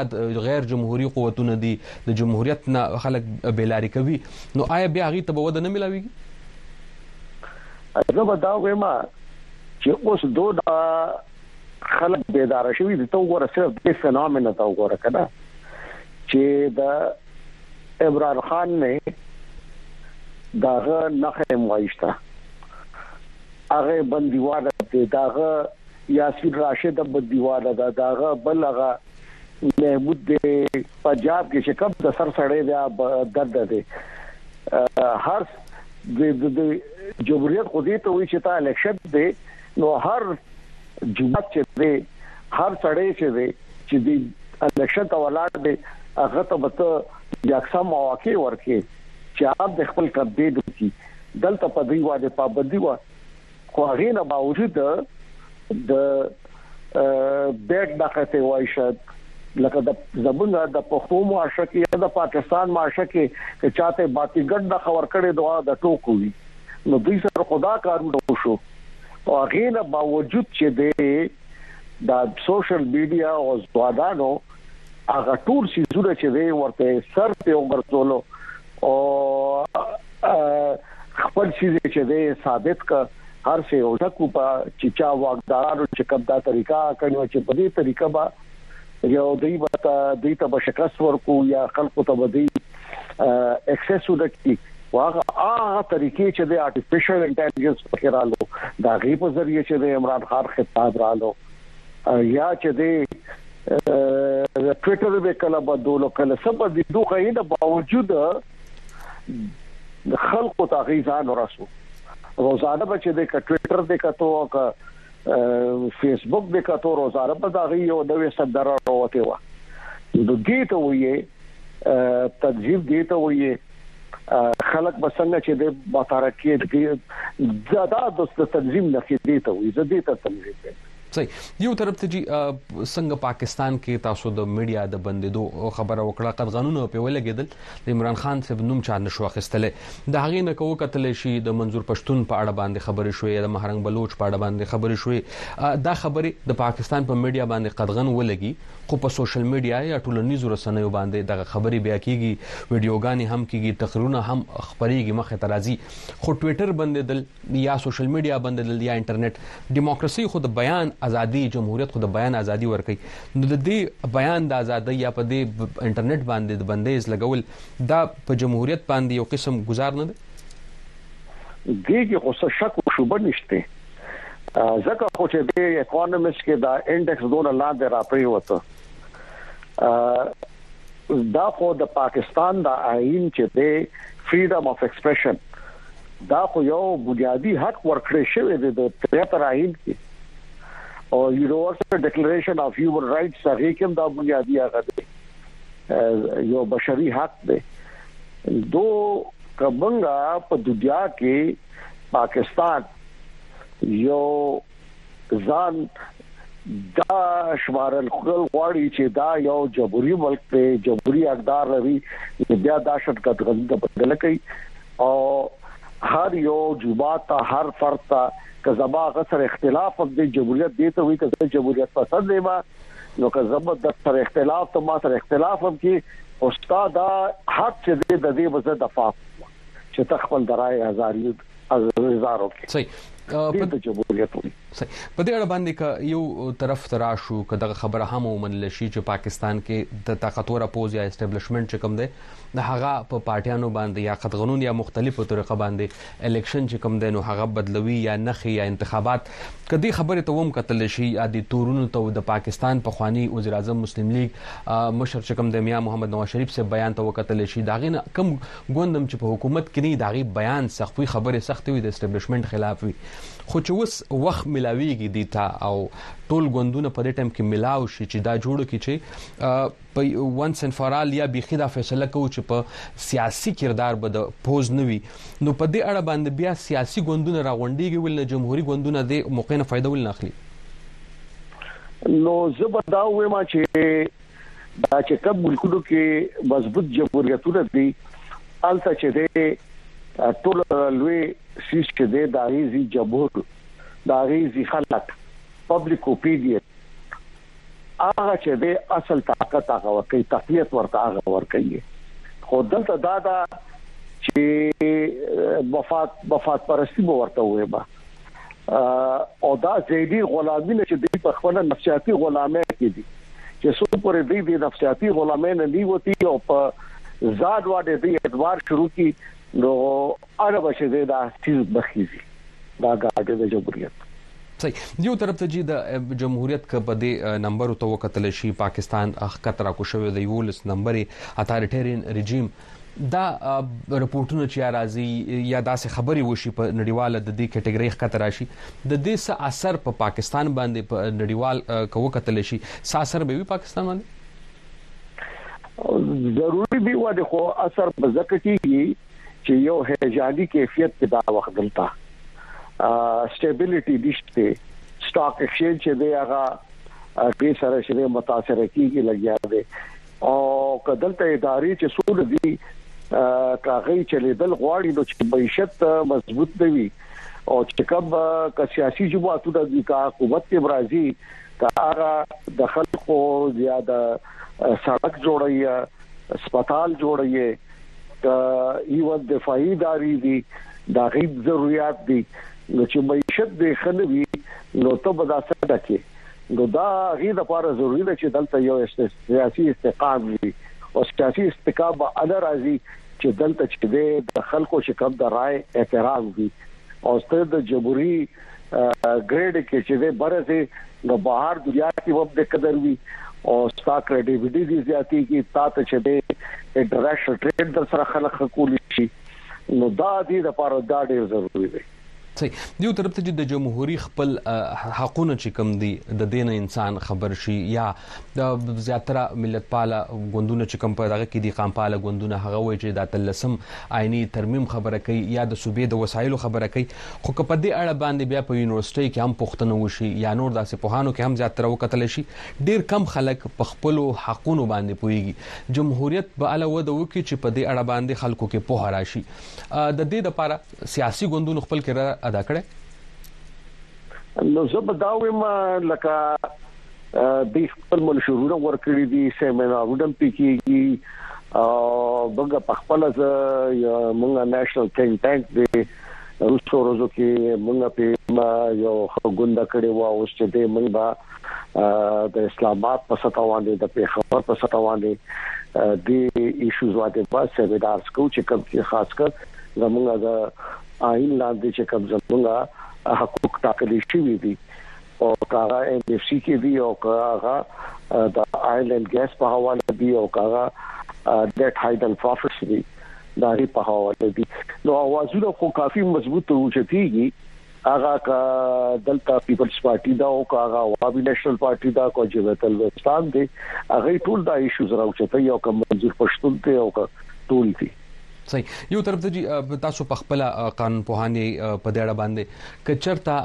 Speaker 1: غیر جمهوری قوتونه دی د جمهوریت نه خلک بیلاری کوي نو آیا بیا هغه ته به وده نه میلاویږي
Speaker 18: زه به دا ویم چې اوس دوه خلک بیدار شوي دي ته وګوره صرف دې فینومنا ته وګوره کنه چې د عمران خان نه داغه نخې موایشته هغه بندیواله دی داغه یاسین راشد هم بندیواله ده داغه بلغه محمود دی پنجاب کې شکم د سر سړې بیا درد دی هر د جمهوریت خو دې ته وی چې تا الیکشن دی نو هر جماعت چې دی هر سړی چې دی چې دی الیکشن ته ولاړ دی هغه ته به ته یکسان مواقع ورکې چې هغه د خپل کمپاین وکړي دلته په دی باندې پابندي و خو هغه نه باوجود د بیگ دغه وای شد لکه د زمونږ د پښتو معاشره کې یا د پاکستان معاشره کې چې چاته باقی ګډ د خبر کړي دوا د ټوکوي نو دوی سره خدا کارونه وشو خو هغې نه باوجود چې د د سوشل میډیا او ځوانانو هغه ټول سيزونه چې دی ورته سر په وګرځولو او خپل سيز چې دی ثابت ک هر څه یو ټکو په چې چا واقدارانو چې کوم دا طریقه کړو چې په دې طریقه با یو دی وته دوی ته شکست ورکو یا خلکو ته ودی اکسس ورکړي خو هغه هغه طریقې چې د آرټیفیشل انټيليجنس په خیرالو دا غي په ذریعہ چې د عمران خان خطاب رالو یا چې د ټوئیټر به کله بدلول کله سبا د دوه غي نه باوجود خلکو ته غي ځان ورسو روزانه به چې د ټوئیټر د کتو او فیسبوک د کتو روزانه به دا غي یو نوې سندره راوته و نو دې ته وایي تنظیم دې ته وایي خلک به څنګه چې د متارکې د دا د تنظیم نه کې دی ته وي زه دې ته تنظیم دی
Speaker 1: صحیح یو طرف ته جی څنګه پاکستان کې تاسو د میډیا د بندیدو خبره وکړه قدغانونه په ولګیدل د عمران خان صاحب نوم چا نشو اخیستلې د هغې نه کو کتل شي د منظور پښتون په اړه باندې خبرې شوې د مهرنګ بلوچ په اړه باندې خبرې شوې دا خبره د پاکستان په میډیا باندې قدغن ولګي خو په سوشل میډیا یا ټولنیزو رسنیو باندې دغه خبرې بیا کیږي، ویډیوګانې هم کیږي، تقریرونه هم خپریږي، مخ ته راځي، خو ټویټر بندیدل یا سوشل میډیا بندیدل یا انټرنیټ، ډیموکراسي خو د بیان ازادي، جمهوریت خو د بیان ازادي ورکوي، نو د دې بیان د ازادۍ یا په دې انټرنیټ باندې د بندیز لګول دا په جمهوریت باندې یو قسم ګزار نه
Speaker 18: دی؟ دې کې خو څه شک و شبه نشته. ځکه خو چې دې اکونومست کې دا انډکس دونه لاندې راپریوته دا خو د پاکستان د آئین چې د فریډم اف ایکسپریشن دا خو یو بنیادی حق ورکړی شوی دی د تر آئین کې او یونیورسل ډیکلیریشن اف هیومن رائټس هغه کوم دا بنیادی حق دی یو بشري حق دی دو کبنګا په دنیا کې پاکستان یو ځان دا شمارل خپل غواړي چې دا یو جمهوریت ملک دی جمهوریت اقدار لري بیا دا شت کډغلي د بدل کوي او هر یو جوبات ته هر فرد ته که زما غسر اختلاف هم د جمهوریت دی ته وي که جمهوریت پسند دی ما نو که زما د سر اختلاف ته ما سره اختلاف هم کې استاد حق چې د دې وزه د فاف چې تخپل درای آزادیت از زارو کې
Speaker 1: صحیح
Speaker 18: په جمهوریت وي
Speaker 1: په دې اړه باندې ک یو طرف ترا شو ک دغه خبره هم ومنل شي چې پاکستان کې د طاقتور پوز یا اسټابلیشمنت چې کوم دی د هغه په پارټیانو باندې یا قدغنون یا مختلفو طریقه باندې الیکشن چې کوم دی نو هغه بدلوي یا نخي یا انتخابات کدي خبره ته ووم کتل شي یا د تورونو ته د پاکستان په خواني وزیر اعظم مسلم لیگ مشر چې کوم دی میا محمد نواز شریف سے بیان ته وکتل شي داغه کم ګوندم چې په حکومت کې نه وي د هغې بیان سخت وي خبرې سختې وي د اسټبلشمنټ خلاف وي خو چې اوس وخت ملاویږي دی ته او ټول ګوندونه په دې ټیم کې ملاو شي چې دا جوړ کی چې په وانس ان فار ال یا بيخي دا فیصله کوو چې په سیاسي کردار به د پوز نه وي نو په دې اړه باندې بیا سیاسي ګوندونه راغونډيږي ول نه جمهوریت ګوندونه د موقع نه فائدہ ول نه اخلي
Speaker 18: نو زبر دا وې ما چې دا چې کوم ملکونو کې مضبوط جمهوریتونه دي الته چې دی ټول لوی سیس چې دی د غیزي جمهور د غیزي خلک پبلک اوپینین هغه چې د اصل طاقت هغه ورکي تقویت ورته هغه ورکي خو دلته دا دا چې مفاد مفاد پرستی به ورته وي او دا زیدی غلامی نه چې دوی په خپل نفسیاتي غلامه کې دي چې څو پر دې د نفسیاتي غلامه نه نیوتی او په زاد واده دې ادوار شروع کی نو هغه بشه دې دا تیز بخیزي دا ګاډه د جمهوریت
Speaker 1: صحیح یو طرف ته چې د جمهوریت ک په دې نمبر ته وکتل شي پاکستان اخکت را کو شوی د یولس نمبر اتاریټرین رژیم دا رپورټونه چې راځي یا داسې خبرې وشي په نړیواله د دې کټګوري ښکته راشي د دې څه اثر په پا پاکستان باندې په نړیوال کوو کتل شي څه اثر به وي پاکستان باندې
Speaker 18: ضروری به و د خو اثر په ځکه کیږي چې یو هجادي کیفیت په دا وخت دلته سټیبিলিټي دشته سٹاک ایکسچینج چې دی هغه به سره شری متاثر کیږي لګیا دی او که دلته ادارې چې سول دي کاغی چلیدل غواړي نو چې معیشت مضبوط نه وي او چې کوم که سیاسي جماعتونه دي که حکومت کې برازي که هغه د خلکو یا د سړک جوړي سپیټال جوړي که یو دفاعي ادارې دي دا غي ضرورت دي نو چې معیشت به خلوي نو ته به دا څه ډکه نو دا هغې لپاره ضروري ده چې دلته یو سیاسي استحقاق وي او سیاسي استحقاق به هله راځي چې دلته چې دی د خلکو چې کوم د رائې احترام وي او ستر د جمهوري ګریډ کې چې دی برسه نو بهر دنیا کې وب د قدر وي او ستا کریډیبیلیټي دي زیاتې کی تا ته چې دی انټرنیشنل ټریډ در سره خلک خکول شي نو دا دې لپاره دا ډیر ضروري دی
Speaker 1: صحیح دی یو طرف ته چې د جمهوری خپل حقونه چې کم دي د دین انسان خبر شي یا د زیاتره ملت پاله ګوندونه چې کم په دغه کې دي قام پاله ګوندونه هغه وایي چې د تلسم آئینی ترمیم خبره کوي یا د صوبې د وسایلو خبره کوي خو که په دې اړه باندې بیا په یونیورسيټي کې هم پښتنه وشي یا نور داسې پوهانو کې هم زیاتره وکتل شي ډیر کم خلک په خپل حقونو باندې پويږي جمهوریت به اله وده وکړي چې په دې اړه باندې خلکو کې پوهه راشي د دې لپاره سیاسي ګوندونو خپل کردار ادا کړی؟
Speaker 18: نو زه به دا وایم لکه د خپل منشورونه ورکړي دي سیمینارونه پکېږي او موږ په خپل ځ موږ نېشنل ټینګ ټانک دی روسو روزو کې موږ په یو غونډه کړې و او چې دې موږ به د اسلام آباد په سطح باندې د پیښور په سطح باندې د ایشوز واده په سیمینار سکو چې کوم خاص کر زمونږ د آئين لاندې چې کوم زمونږ حقوق ټاکل شوي دي او که هغه اېن اېف سي کې دي او که هغه د آئل اېنډ ګېس په حواله دي او که هغه نېټ هايډل پروفټس دي د هغې په حواله دي نو اوازونه خو کافي مضبوط اوچتيږي هغه که دلته پیپلز پارټي دا او که هغه عوامي نېشنل پارټي دا کو جمعیت الوستان دي هغه ټول دا ایشوز راوچتي او که منظور پښتون ته او که ټول دي
Speaker 1: صحیح یو طرف ته چې تاسو په خپل قانون پوهانې په دې اړه باندې کچرتا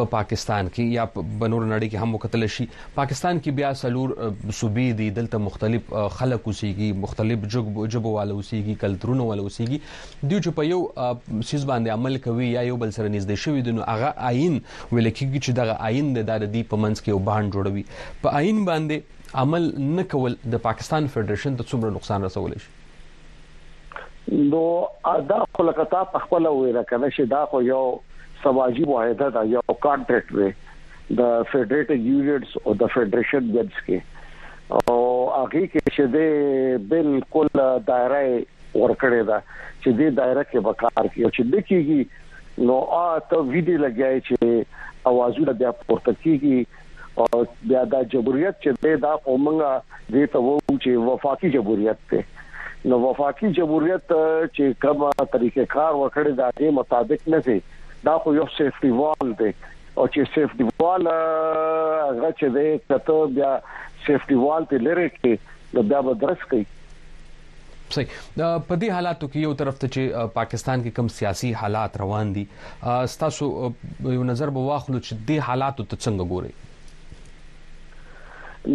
Speaker 1: په پاکستان کې یا بنور نړۍ کې هم وکتل شي پاکستان کې بیا سلور صوبې دي دلته مختلف خلک اوسېږي مختلف جبو والو اوسېږي کلتورونو والو اوسېږي دوی چې په یو سیس باندې عمل کوي یا یو بل سره نږدې شوی دي نو هغه آئین ویل کېږي چې دغه آئین د دار دی په منځ کې یو باند جوړوي په آئین باندې عمل نه کول د پاکستان فدرېشن ته څومره نقصان رسولی شي
Speaker 18: نو دا خو لکه تا په خپل ویره کنه چې دا خو یو سماجی معاهده ده یو کانټریکټ دی د فدریټډ یونټس او د فدریشن ګډس کې او هغه کې چې د بالکل دایره ورکړې ده چې د دایره کې وکړ کې چې د کیږي نو اته ویډیو لګیای چې اوازونه بیا پورته کیږي او بیا دا جمهوریت چې دی دا خو موږ دې ته وایو چې وفاقي جمهوریت دی نو وفاقي جمهوریت چې کومه طریقې کار وکړي دا غي مطابق نه دی دا خو یو سیفټي وال دی او چې سیفټي وال هغه چې دی کته بیا سیفټي وال ته لری کې نو بیا به درس کوي
Speaker 1: صحیح په دې حالاتو کې یو طرف ته چې پاکستان کې کم سیاسي حالات روان دي ستاسو یو نظر به واخلو چې د حالاتو ته څنګه ګوري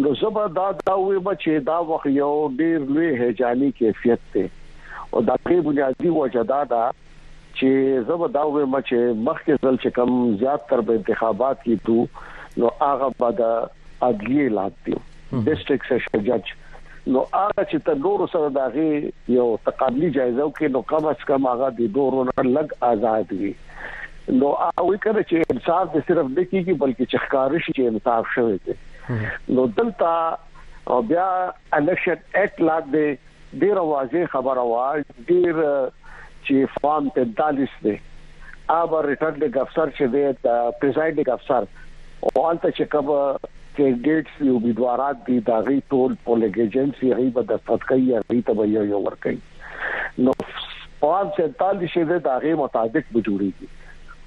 Speaker 18: نو زبر دا دا وې بچي دا وخت یو ډیر لوی هجاني کیفیت ته او دا کې بنیادی وجه دا ده چی زه به دا وویم چی مخکی ځل چی کوم زیات تر به انتخابات کی تو نو هغه به د عدلیه لاک دی ډیسټریکټ سیشن جج نو هغه چی تر نور سره دا غي یو تقابلی جایزه وکړي نو کم از کم هغه د نورو نه لګ آزاد وي نو هغه کړه چې انصاف د صرف نه کیږي بلکې چې ښکار شي چې انصاف شوی دی نو دلته او بیا الیکشن اکټ لاګ دی ډیره واضح خبره وه ډیر چی فارم ته دالیس دی ابر ریټرنډ ګفسر چې دی د پریزایډ ګفسر او الته چې کوم کینډیټس دی او بدوارات دی دا غي ټول پولیګ ایجنسی غي به دستخط کوي غي ته به یو یو ور کوي نو فارم ته دالیس دی دا غي مطابق به جوړیږي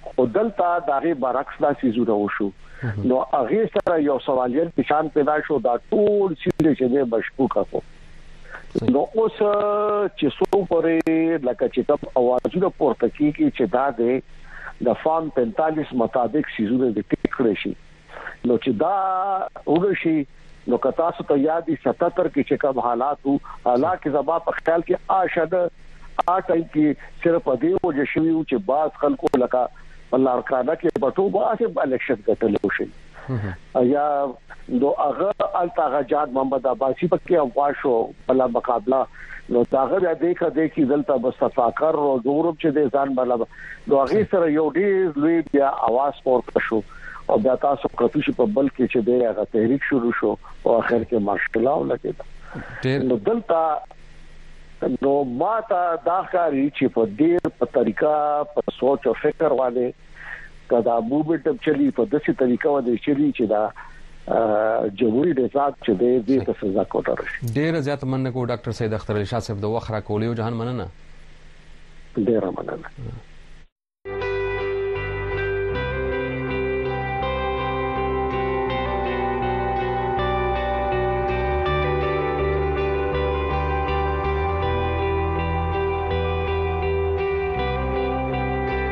Speaker 18: خو دلته دا غي برعکس دا سيزونه وشو نو هغه سره یو سوالیت نشان پیدا شو دا ټول سیده چې مشکوک کو نو اوس چې څو پرې لکه چې کوم اوازونه پورته کیږي چې دا دی د فارم 45 مطابق سيزونه د ټیک کړی شي نو چې دا ورشي نو که تاسو ته یاد دي 77 کې چې کوم حالات وو حالکه زما په خیال کې آشد آټای کې صرف دې وجه شوی چې باز خلکو لکه بلارکانه کې بټو باسه الیکشن کټلو شي یا نو هغه التاغه جاد محمد عباسی په کې افواشو بل مقابله نو داغه بیا دې کده کې دلته مصطفی کر او دورم چې د ځان بل نو هغه سره یو ډیر لوی بیا आवाज پور شو او بیا تاسو کتو چې په بل کې چې دغه تحریک شروع شو او اخر کې مارشل او لګیدا نو دلته نو ما ته دا ښکاری چې په دې په طریقه په سوچ او فکر والے که دا موومنټم چلی په داسې طریقه باندې چلی چې دا جمهوریت نظام چې دی دې ته سزا کوټه راشي
Speaker 1: ډیر زیات مننه کو ډاکټر سید اختر علي شاه صاحب د وخت را کولیو جهان مننه
Speaker 18: ډیر مننه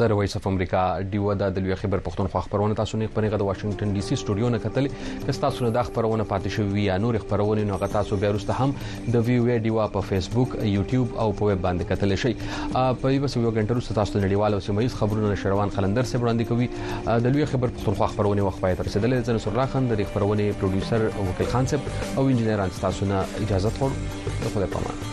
Speaker 17: د
Speaker 1: رويس اف امریکا ډیوه د دلوي خبر پښتونخوا خبرونه تاسو نه خبرېغه د واشنگټن ډي سي سټوډیو نه کتل که تاسو نه د خبرونه پاتې شوی یا نور خبرونه نو غتا سو بیا وروسته هم د وی وی ډیوه په فیسبوک یوټیوب او په ویب باندې کتل شي په یو سو یو غنټه وروسته تاسو د نړیوال او سیمه ییز خبرونه نشروان قلندر سره وړاندې کوي د لوی خبر پښتونخوا خبرونه وخت پای ته رسیدلې زنه سره خان د خبرونه پروډوسر وکیل خان صاحب او انجنیران تاسو نه اجازه خور خدای پامان